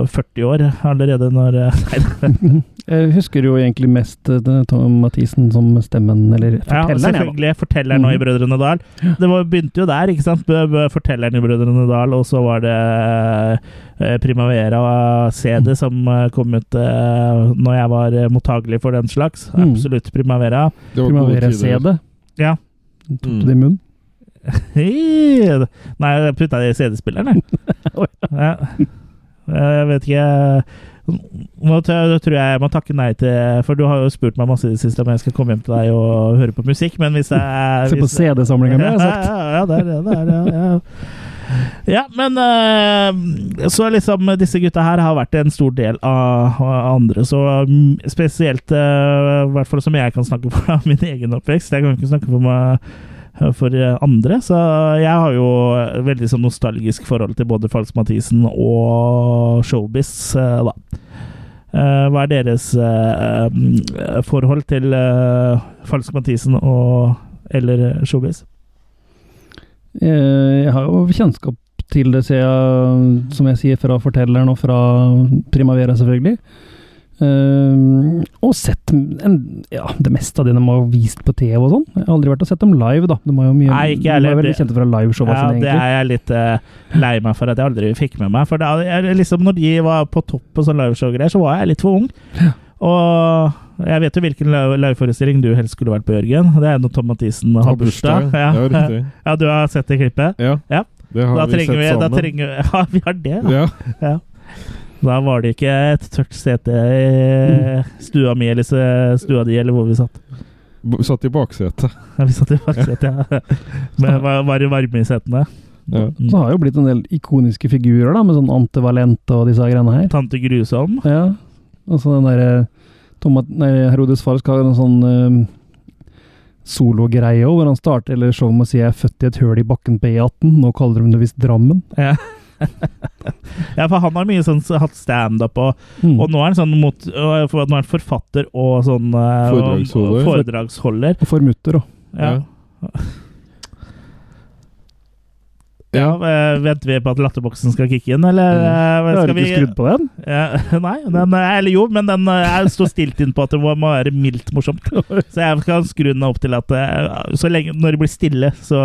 øh, 40 år allerede når øh,
Jeg husker jo egentlig mest eh, Tom Mathisen som stemmen, eller fortelleren. Ja,
selvfølgelig. Fortelleren nå i
Mhm.
Brødrene Dal. Det var, begynte jo der, ikke sant? Fortelleren i Brødrene Dal, og så var det øh, Primavera CD som øh, kom ut øh, når jeg var øh, mottagelig for den slags.
Mhm.
Absolutt Primavera.
Primavera. CD.
Ja.
Tok
Mm.
du det i munnen?
Nei, jeg putta det i CD-spilleren, jeg. Ja. Jeg vet ikke Nå tror jeg jeg må takke nei til For du har jo spurt meg masse i det siste om jeg skal komme hjem til deg og høre på musikk, men hvis jeg
Se på CD-samlinga mi, har jeg sagt.
Ja, ja, der, der, ja, ja. Ja, men eh, Så liksom disse gutta her har vært en stor del av, andre, så mm, spesielt eh, I hvert fall som jeg kan snakke for min egen oppvekst. Jeg kan ikke snakke for meg for eh, andre, så jeg har jo veldig sånn nostalgisk forhold til både Falsk Mathisen og Showbiz, eh, da. Eh, hva er deres eh, forhold til eh, Falsk Mathisen og eller Showbiz?
Eh, Jeg har jo kjennskap til det, ser jeg, som jeg sier, fra fortelleren og fra Primavera, selvfølgelig. Eh, og sett en, ja, det meste av det de har vist på TV og sånn. Jeg har aldri vært og sett dem live, da. De, mye,
Nei, ikke jeg
de
heller.
er veldig kjente fra
Ja,
sine,
det er jeg litt uh, lei meg for at jeg aldri fikk med meg. For da, jeg, liksom, når de var på topp på sånn liveshow-greier, så var jeg litt for ung. Og jeg vet jo hvilken liveforestilling du helst skulle vært på, Jørgen. Det er når Tom Mathisen har
Har bursdag, ja,
ja, du har sett det klippet?
Ja,
Ja.
det har
Da
vi sett
vi, da
sammen.
trenger, ja, vi har det, da.
Ja.
Da var det ikke et tørt sete i stua mi eller stua di, eller hvor vi satt.
Vi Satt i baksetet.
Ja, vi satt i baksetet, ja. Men var, var det varme i setene.
Ja.
Mm.
Så har jo blitt en del ikoniske figurer, da, med sånn antivalent og disse greiene her.
Tante Grusom.
Ja. Og så den derre Tomat... Nei, Herodes far skal ha en sånn um, sologreie òg, hvor han starter eller show med å si 'jeg er født i et høl i bakken på E18'. Nå kaller de det visst Drammen.
Ja. ja, for han har mye sånn hatt standup, og,
Mm.
og nå er han sånn mot for Nå er han forfatter og sånn øh,
Foredragsholder.
og foredragsholder.
Og formutter, òg.
Ja. Ja, ja, Venter vi på at latterboksen skal kicke inn, eller
Mm.
Skal
Har du
vi
ikke skrudd på den?
Ja, Nei, den, eller jo, men den står stilt inn på at det må være mildt morsomt. Så jeg kan skru den opp til at så lenge, når det blir stille, så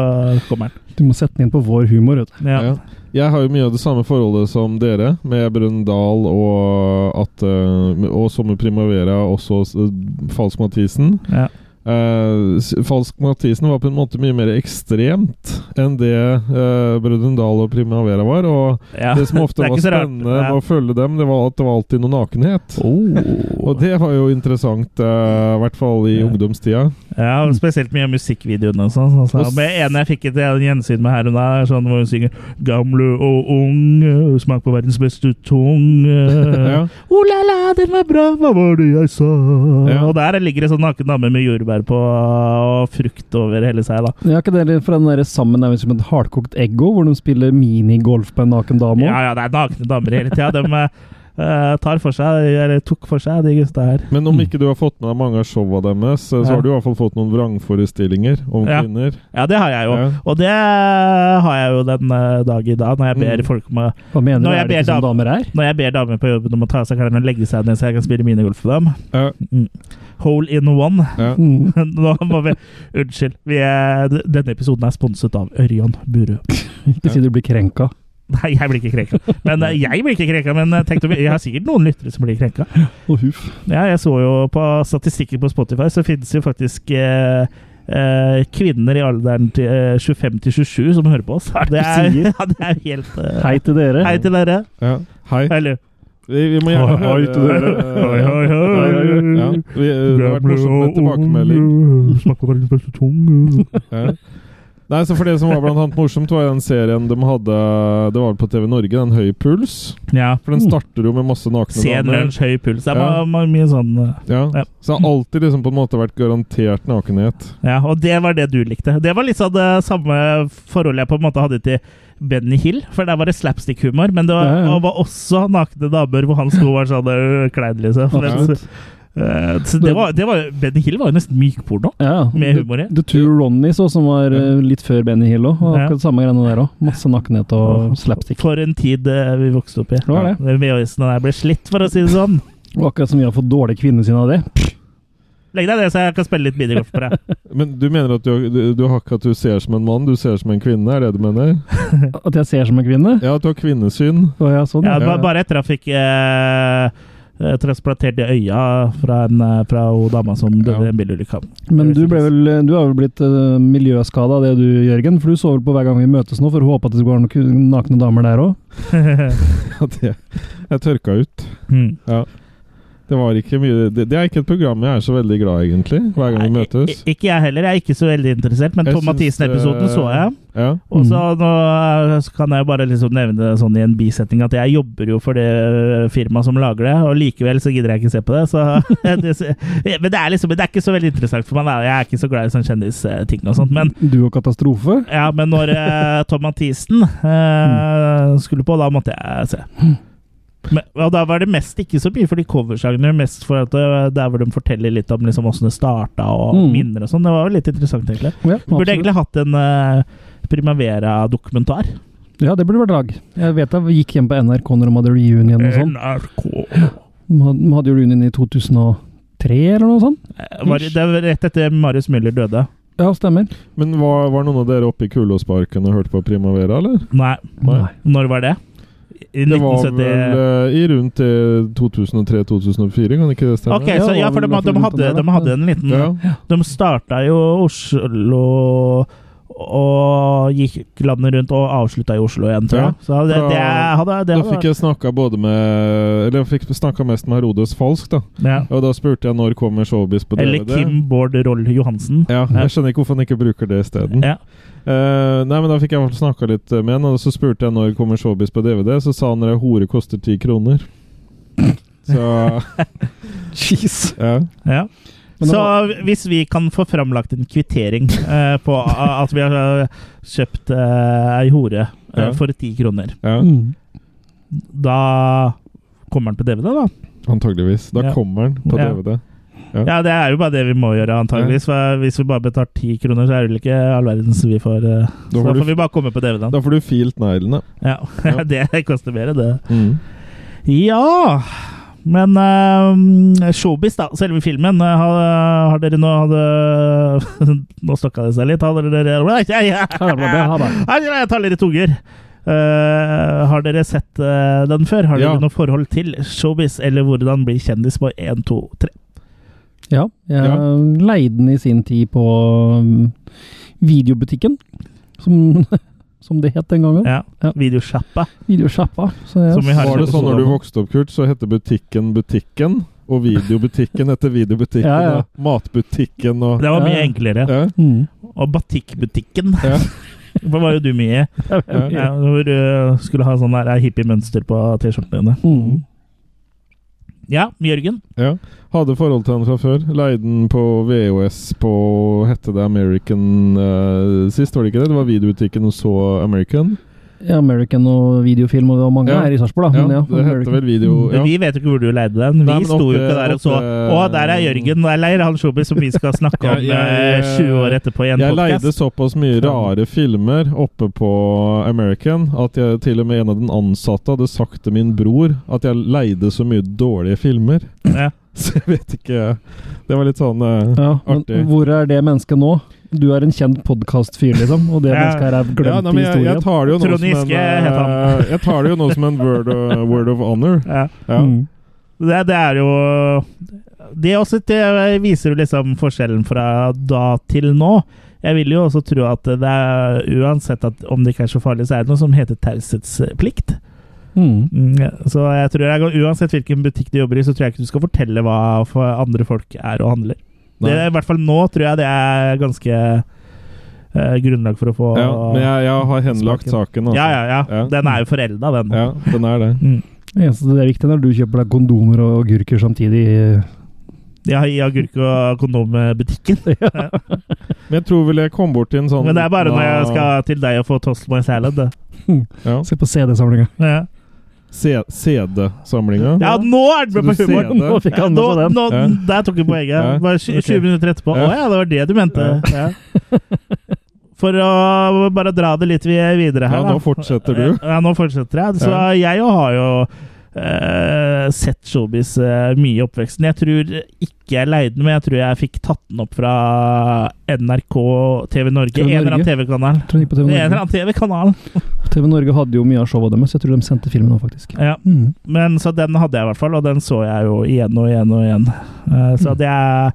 kommer den.
Du må sette den inn på vår humor. Vet du.
Ja.
Ja. Jeg har jo mye av det samme forholdet som dere, med Brøndal og at eh, Og som med Primavera, også uh, Falsk Mathisen.
Ja.
Eh, s- Falsk Mathisen var på en måte mye mer ekstremt enn det uh, Brøndal og Primavera var. Og
Ja.
det som ofte
Det
var spennende
Ja.
med å følge dem, det var at det var alltid noe nakenhet.
Oh.
Og det var jo interessant, eh, i hvert fall i
Ja.
ungdomstida.
Ja, og spesielt mye musikkvideoene og sånn. sånn.
Og s-
Men en jeg fikk et gjensyn med her og der, sånn hvor hun synger 'Gamle og unge, smak på verdens beste tunge'.
Ja.
Oh la la, den var bra, hva var det jeg sa? Og der ligger det sånn naken dame med jordbær på og frukt over hele seg, da.
Ja, ikke det fra den der sammen er som et hardkokt eggo, hvor de spiller minigolf på en naken dame?
Ja, ja, det er nakne damer hele tida. De eh, tar for seg, eller tok for seg, de gutta her.
Men om ikke du har fått med deg mange av showa deres, så
Ja.
har du i hvert fall fått noen vrangforestillinger om
Ja.
kvinner.
Ja, det har jeg jo.
Ja.
Og det har jeg jo den eh, dag i dag, når jeg ber
Mm.
folk om å
Hva mener du? Er det
ber
ikke sånn damer er?
Når jeg ber damer på jobben om å ta av seg klærne og legge seg ned så jeg kan spille minigolf for dem.
Ja.
Mm. Hole in one.
Ja.
Mm.
Nå må vi Unnskyld. Vi er, denne episoden er sponset av Ørjan Burøe.
Ikke si du blir krenka.
Nei, jeg blir ikke krenka. Men eh, jeg blir ikke krenka, men eh, tenk om, jeg har sikkert noen lyttere som blir krenka.
Oh, huff.
Ja, jeg så jo på statistikken på Spotify, så finnes jo faktisk eh, eh, kvinner i alderen til, eh, 25 til 27 som hører på oss.
Det
er, ja, det er helt eh,
Hei til dere.
Hei til dere.
Ja. Hei.
Eller
Vi, vi må gjerne
Hei, hei til dere.
Hei, hei, hei.
Ja. Vi, det har vært morsomt med tilbakemelding.
Snakker på verdens beste tunge.
Ja. Nei, så for Det som var blant annet morsomt, var den serien de hadde Det var på TV Norge, den Høy puls.
Ja.
For den starter jo med masse nakne
Sen
damer.
lunsj, høy puls. Det er
Ja.
ma- mye sånn eh,
Ja.
Ja.
Så det har alltid liksom på en måte vært garantert nakenhet.
Ja, og det var det du likte. Det var litt sånn det samme forholdet jeg på en måte hadde til Benny Hill, for der var det slapstick-humor, men det var,
Ja,
var også nakne damer hvor han sto og var sånn øh, klein, liksom.
Absolutt.
Så det var, det var, Benny Hill var jo nesten mykporno.
Ja,
Med humor i.
The Two Ronnies også, som var eh, litt før Benny Hill òg.
Ja.
Akkurat samme greiene der òg. Masse nakenhet og slapstick.
For en tid øh, vi vokste opp i.
Det var det.
VHS-ene der ble slitt, for å si det sånn.
Og akkurat som vi har fått dårlig kvinnesyn av det.
Legg deg ned, så jeg kan spille litt minigolf på deg.
Men du mener at du, du, du har ikke at du ser som en mann, du ser som en kvinne? Er det du mener?
At jeg ser som en kvinne?
Ja, at du har kvinnesyn?
Å ja, sånn.
Ja,
Ja.
ba- bare etter at jeg fikk eh, eh, transplantert i øya fra en eh, fra dama som døde i
Ja.
en bilulykke.
Men du, ble vel, du har vel blitt uh, miljøskada av det du, Jørgen? For du så vel på hver gang vi møtes nå, for å håpe at det skulle være noen nakne damer der òg?
Ja, det Jeg tørka ut.
mm.
Ja. Det var ikke mye det, det er ikke et program jeg er så veldig glad i, egentlig. Hver gang vi møtes.
Ikke jeg heller. Jeg er ikke så veldig interessert, men Tom Mathisen-episoden så jeg.
Ja.
Og så nå eh, kan jeg bare liksom nevne sånn i en bisetning at jeg jobber jo for det eh, firmaet som lager det, og likevel så gidder jeg ikke se på det. Så det, men det er liksom det er ikke så veldig interessant for meg. Jeg er ikke så glad i sånn kjendisting og sånt. Men
Du og Katastrofe?
Ja, men når eh, Tom Mathisen eh, skulle på, da måtte jeg se. Men, og da var det mest ikke så mye for de coversangene, mest for at det, der hvor de forteller litt om liksom åssen det starta og
Mm.
minner og sånn. Det var jo litt interessant, egentlig.
Ja,
Vi burde egentlig hatt en uh, Primavera-dokumentar.
ja, det burde vært lag. Jeg vet jeg gikk hjem på NRK når de hadde reunion og sånn.
NRK.
De hadde, de jo reunion i 2003 eller noe sånt.
Eh, Var, det var rett etter Marius Müller døde.
Ja, stemmer.
Men var, var noen av dere oppe i Kulåsparken og hørte på Primavera, eller?
Nei.
Nei.
Når var det? I
Det var
1970
vel eh, i rundt eh, 2003-2004, kan ikke det stemme?
Ok, så ja, for de, de, hadde, de hadde en liten
Ja.
De starta jo Oslo og gikk landet rundt og avslutta i Oslo igjen, tror jeg.
Ja,
Så det, det, hadde, det
Da fikk jeg snakka både med Eller jeg fikk snakka mest med Herodes Falsk, da.
ja.
Og da spurte jeg når kommer Showbiz på DVD.
Eller Kim Bård Roll Johansen.
Ja, jeg skjønner ikke hvorfor han ikke bruker det isteden.
Ja.
Eh, nei, men Da fikk jeg snakka litt med han, og så spurte jeg når kommer Showbiz på DVD. Så sa han at hore koster ti kroner. Så
Jeez.
ja.
Ja. Så
var-
hvis vi kan få framlagt en kvittering uh, på at vi har eh, kjøpt uh, ei hore uh,
Ja.
for ti kroner,
ja.
Da kommer den på DVD, da?
Antageligvis. Da
Ja.
kommer han på
Ja.
DVD.
Ja, det er jo bare det vi må gjøre, antageligvis. For hvis vi bare betaler ti kroner, så er det vel ikke all verdens vi får eh,
Da
Så da
får,
vi bare komme på DVD-en.
da får du filt neglene.
Ja,
Ja.
det koster mer, det.
Mm.
Ja Men uh, Showbiz, da. Selve filmen. eh, har, har dere nå hadde, Nå stokka det seg litt. Har dere
Ha det, ha det.
Jeg tar litt tunger. Uh, har dere sett uh, den før? Har dere
Ja.
noe forhold til Showbiz, eller hvordan bli kjendis på 1, 2, 3?
Ja, jeg
Ja.
leide den i sin tid på um, videobutikken, som, som det het den gangen.
Ja.
Ja.
Videosjappa.
Videosjappa.
Har-
Var det sånn når du vokste opp, Kurt, så hette butikken Butikken? Og videobutikken etter videobutikken.
Ja, ja.
Og matbutikken og
Det var mye
Ja.
enklere.
ja,
mm.
Og Batikkbutikken.
ja,
Det var jo du mye i.
ja.
Ja, hvor du skulle ha sånn der hippie-mønster på T-skjortene dine.
Mm.
Ja, Jørgen.
ja. Hadde forhold til han fra før. Leide den på VHS på Hette det American uh, sist, var det ikke det? Det var videobutikken og så American.
American og videofilm, og det var mange
Ja.
her i Sarpsborg, da.
Ja,
men ja,
det heter vel video ja.
Vi vet jo ikke hvor du leide den. Vi
Nei,
sto jo ikke der og så Å, der er Jørgen Eller han showbiz som vi skal snakke
Ja,
om
jeg-
eh, 20 år etterpå i en
Jeg leide såpass mye rare filmer oppe på American at jeg til og med en av den ansatte hadde sagt til min bror at jeg leide så mye dårlige filmer.
Ja.
Så jeg vet ikke Det var litt sånn uh,
Ja, men
artig.
hvor er det mennesket nå? Du er en kjent podkastfyr, liksom, og det
Ja.
mennesket her er glemt
Ja, nei, men
i
jeg, jeg
historien.
tar det jo nå som en
uh, han.
Jeg tar det jo nå som en word, of- word of honor.
Ja.
Ja.
Mm.
Det, det er jo Det også det viser jo liksom forskjellen fra da til nå. Jeg vil jo også tro at det er uansett at om det ikke er så farlig, så er det noe som heter taushetsplikt.
Mm.
Mm, Så jeg tror jeg, uansett hvilken butikk du jobber i, så tror jeg ikke du skal fortelle hva for andre folk er og handler. Det, I hvert fall nå tror jeg det er ganske eh, grunnlag for å få
Ja, men jeg, jeg har henlagt
Smaken.
saken. Altså.
ja, ja, ja.
Ja.
Den er jo forelda, den.
Ja, den er det.
Mm.
Det eneste det er viktig når du kjøper deg kondomer og agurker samtidig.
Ja, i agurk- og kondombutikken.
Men jeg tror vel jeg kom bort til en sånn
Men det er bare når jeg skal til deg og få toast my salad. det.
ja,
Se på CD-samlinga.
Ja.
CD-samlinga.
ja, nå er den med på humoren!
det?
Nå fikk
Ja,
han
nå,
med på den.
nå,
Ja.
Der tok du poenget.
Ja,
Bare tj-
ok.
20 minutter etterpå. Å
Ja.
ja, det var det du mente. Ja. For å bare dra det litt videre her
Ja, nå fortsetter du.
Ja, nå fortsetter jeg. Så
Ja.
jeg jo har jo eh, sett showbiz uh, mye i oppveksten. Jeg tror ikke jeg leide den, men jeg tror jeg fikk tatt den opp fra NRK, TV Norge.
TV
En eller annen TV-kanal.
TV
En eller annen TV-kanal.
TV Norge hadde jo mye av showet deres, jeg tror de sendte filmen nå, faktisk.
Ja.
Mm.
Men så den hadde jeg i hvert fall, og den så jeg jo igjen og igjen og igjen. Uh, så
Mm.
det er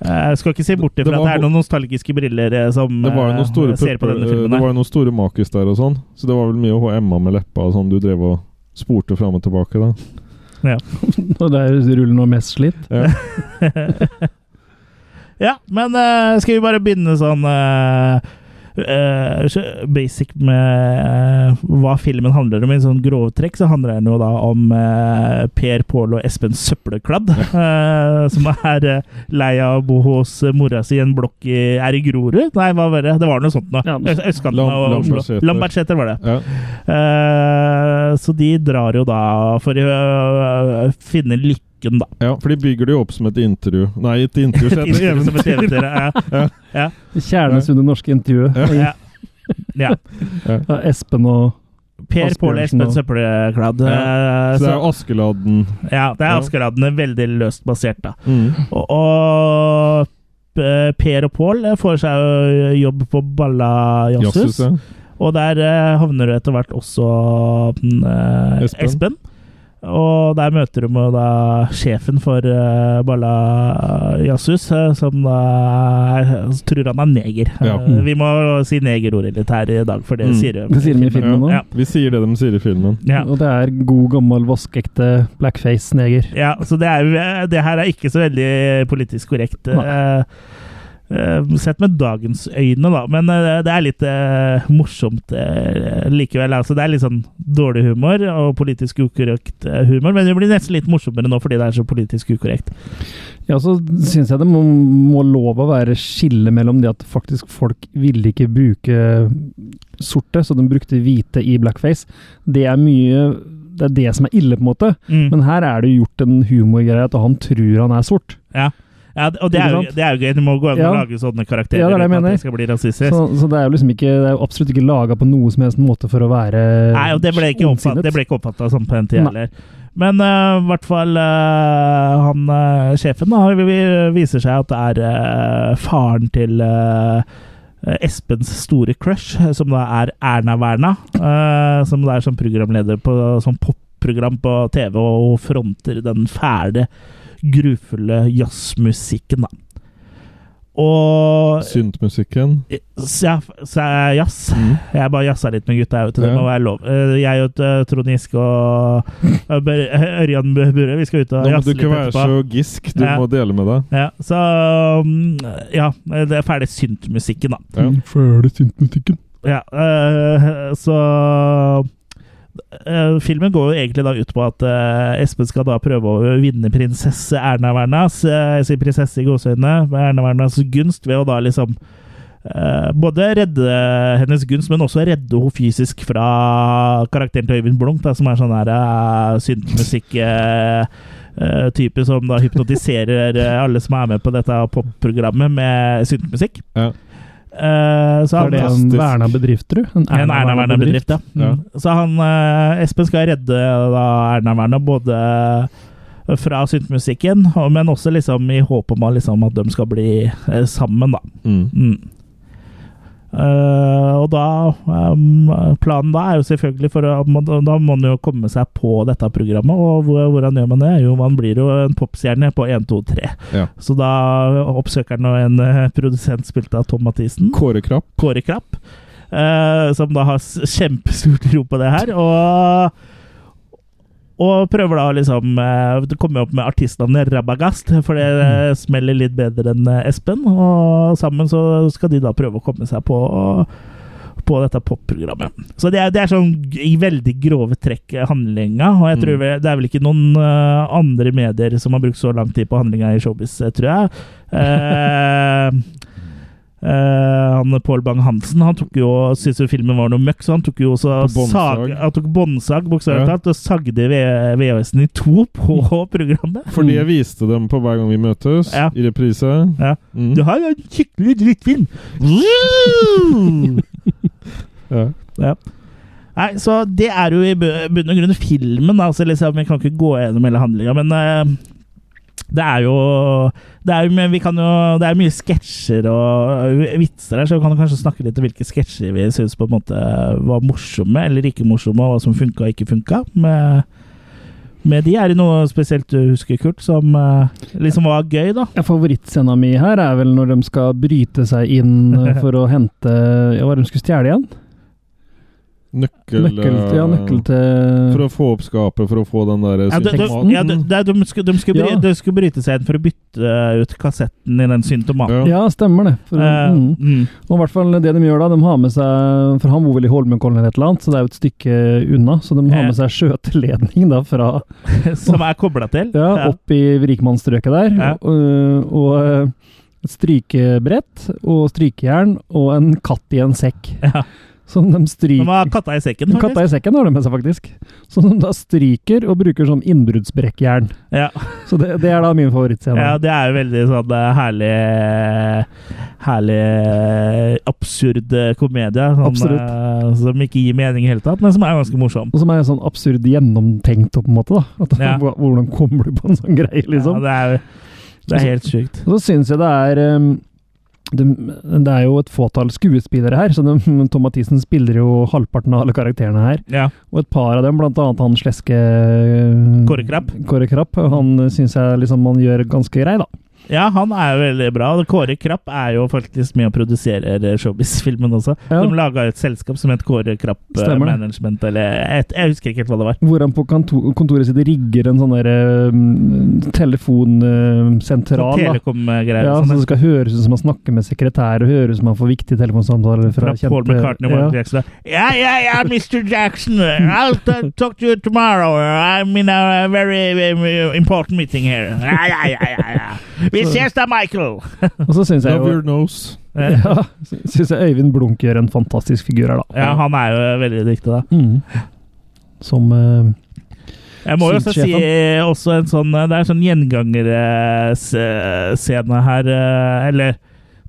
jeg skal ikke se bort
Det
ifra at det er noen nostalgiske briller som
noen
ser på denne filmen
det
var
jo noen store makis der og sånn. Så det var vel mye HMA med leppa og sånn du drev og spurte fram og tilbake da.
Ja.
Og det ruller noe mest slitt.
Ja.
Ja, men uh, skal vi bare begynne sånn eh, eh, så basic med uh, hva filmen handler om i sånn grove trekk, så handler den jo da om uh, Per, Pål og Espen Søppelkladd, som er lei av å bo hos mora si i en blokk i Er i Grorud? Nei, hva var det? Det var noe sånt
noe.
Ja, Østkanten
Lam- Lambertseter.
Var det.
Ja.
Eh, så de drar jo da for å finne lykken, da.
ja, for de bygger det jo opp som et intervju Nei, et intervju
som et
eventyr.
Ja.
Kjernes under norske intervjuet.
Ja. ja.
Ja, Espen og
Per Pål Espen
og-
Søppelkladd.
Ja.
eh,
Så det er jo Askeladden.
Ja, det er Askeladden veldig løst basert, da.
Mm.
Og, og eh, Per og Pål får seg jo jobb på Balla Jazzhus.
Jazzhus, ja.
Og der eh, havner jo etter hvert også mm, eh,
Espen.
Espen. Og der møter jo da sjefen for uh, Balla Jazzhus, eh, som da er, tror han er neger.
Ja.
Eh, vi må si negerordet litt her i dag, for det
Mm.
sier de
sier i filmen òg.
Ja.
Vi sier det de sier i filmen.
Ja.
Og det er god, gammel, vaskeekte blackface-neger.
Ja, så det, er, det her er ikke så veldig politisk korrekt. eh, eh, sett med dagens øyne, da. Men eh, det er litt eh, morsomt eh, likevel. Altså, det er litt sånn dårlig humor og politisk ukorrekt eh, humor, men det blir nesten litt morsommere nå fordi det er så politisk ukorrekt.
Ja, så syns jeg det må, må lov å være skille mellom det at faktisk folk ville ikke bruke sorte, så de brukte hvite i blackface. Det er mye Det er det som er ille, på en måte.
Mm.
Men her er det gjort en humorgreie at han tror han er sort.
Ja. Ja, og det er, jo, det er jo gøy. Du må gå an å
Ja.
lage sånne karakterer
Ja, det
uten at det skal bli rasistisk.
Så, så det er jo liksom ikke Det er jo absolutt ikke laga på noe som helst måte for å være
Nei, og det ble ikke oppfattet oppfatta sånn på en
tid
heller. Men i i hvert fall uh, han uh, sjefen da, vi, vi viser seg at det er eh, faren til eh, Espens store crush, eh, som da er Erna Werna. eh, som da er som programleder på sånn popprogram på TV og fronter den fæle, grufulle jazzmusikken, da. Og
Syntmusikken.
så er så jeg jazz.
Mm.
Jeg bare jazza litt med gutta. Det
Ja.
må være lov. Eh, Jeg og eh, Trond Giske og eh, Ørjan Burre vi skal ut og
Nå må
etterpå.
du
kan
ikke være
etterpå.
så gisk. Du
Ja.
må dele med deg.
Ja, så mm, Ja, det er ferdig syntmusikken, da.
Ja.
Ferdig syntmusikken.
Ja, eh, så eh, Filmen går jo egentlig da ut på at eh, Espen skal da prøve å vinne prinsesse Erna Wernas, jeg sier prinsesse i gåseøynene, Erna Wernas gunst, ved å da liksom eh, både redde hennes gunst, men også redde henne fysisk fra karakteren til Øyvind Blunk, som er sånn her uh, syntmusikk eh, eh, type som da hypnotiserer eh, alle som er med på dette popprogrammet med syntmusikk.
Ja.
Eh, så han-
det en
Fantastisk.
verna bedrift, tror du?
en Erna-verna bedrift, ja.
Ja.
Mm. Så han, uh, Espen skal redde da Erna-verna både fra syntmusikken, men også liksom i håp om liksom, at de skal bli uh, sammen, da.
Mm.
Mm. Eh, og da um, Planen da er jo selvfølgelig for å, Da må han jo komme seg på dette programmet, og hvordan gjør man det? Jo, man blir jo en popstjerne på 1, 2, 3.
Ja.
Så da oppsøker han en eh, produsent spilt av Tom Mathisen.
Kåre Krapp.
Kåre Krapp, uh, som da har kjempestort ro tro på det her. Og, og prøver da liksom komme Det opp med artistnavnet Rabagast, for det eh, smeller litt bedre enn eh, Espen. Og sammen så skal de da prøve å komme seg på på dette popprogrammet. Så det er, det er sånn i veldig grove trekk eh, handlinga, og jeg tror
Mm.
det er vel ikke noen eh, andre medier som har brukt så lang tid på handlinga i showbiz, eh, tror jeg. Eh, eh, han Pål Bang-Hansen han tok jo syntes jo filmen var noe møkk, så han tok jo også
båndsag.
sag, han tok båndsag, bokstavelig
Ja.
talt, og sagde VHS-en i to på programmet.
Fordi jeg viste dem på hver gang vi møtes,
Ja.
i reprise.
Ja.
Mm.
Du har jo en skikkelig drittfilm!
Ja.
Ja. Nei, så det er jo i bunn og grunn filmen, da. Så liksom, vi kan ikke gå gjennom hele handlinga, men eh, det er jo det er jo, men vi kan jo, det er mye sketsjer og vitser her, så vi kan kanskje snakke litt om hvilke sketsjer vi syns på en måte var morsomme eller ikke morsomme, og hva som funka og ikke funka. Med, med de er det noe spesielt du husker, Kurt, som eh, liksom var gøy, da?
Ja, Favorittscena mi her er vel når de skal bryte seg inn for å hente Ja, hva de skulle stjele igjen?
Nøkkel,
Nøkkel, ja,
eh,
nøkkel til
For å få opp skapet, for å få den der
Ja, de, ja, skulle, skulle
Ja.
de skulle bryte seg inn for å bytte ut kassetten i den syntomaten.
Ja.
Ja, stemmer det. For,
uh,
mm.
mm.
Og i hvert fall det de gjør da, de har med seg For han bor vel i Holmenkollen eller et eller annet, så det er jo et stykke unna. Så de har med seg skjøteledning da fra
Som er kobla til.
ja, opp i rikmannsstrøket der. Og, og eh, strykebrett og strykejern og en katt i en sekk.
Ja.
Som de
De har katta i sekken, faktisk.
Katta i sekken har de med seg, faktisk. Som de da stryker og bruker som innbruddsbrekkjern.
Ja.
Så det, det er da min favorittscene.
ja, det er jo veldig sånn eh, herlig Herlig eh, absurd eh, komedie. Sånn, eh, som ikke gir mening i hele tatt, men som er ganske morsom.
Og som er sånn absurd gjennomtenkt, på en måte. da. At,
Ja.
Hvordan kommer du på en sånn greie, liksom?
Ja, det, er, det er helt sjukt.
Og så syns jeg det er um, det, det er jo et fåtall skuespillere her, så de, Tom Mathisen spiller jo halvparten av alle karakterene her.
Ja.
Og et par av dem, blant annet han sleske
Kåre Krapp.
Kåre Krapp, han syns jeg liksom man gjør ganske grei, da.
Ja, han er jo veldig bra. Kåre Krapp er jo faktisk med og produserer Showbiz-filmen også.
Ja.
De laga et selskap som het Kåre Krapp eh,
Stemmer.
Management, eller et, Jeg husker ikke helt hva det var.
Hvor han på kantor, kontoret sitt rigger en sånn derre um, telefonsentral. Uh,
Telekom-greier.
Ja, så
sånn.
det skal høres ut som man snakker med sekretær, og høres ut som han får viktige telefonsamtaler fra,
Fra Paul McCartney og
ja.
Jackson. Ja, ja, ja, Mr. Jackson. I'll talk to you tomorrow. I'm in a very very important meeting here. Ja, ja, ja, ja, ja. Vi ses da, Michael!
Og så syns jeg
Love
jo
your nose.
ja, synes jeg Øyvind Blunk gjør en fantastisk figur her, da.
Ja, han er jo veldig dyktig, da.
Mm. Som uh,
Jeg må jo også si også en sånn Det er en sånn gjengangerscene her, eh, eller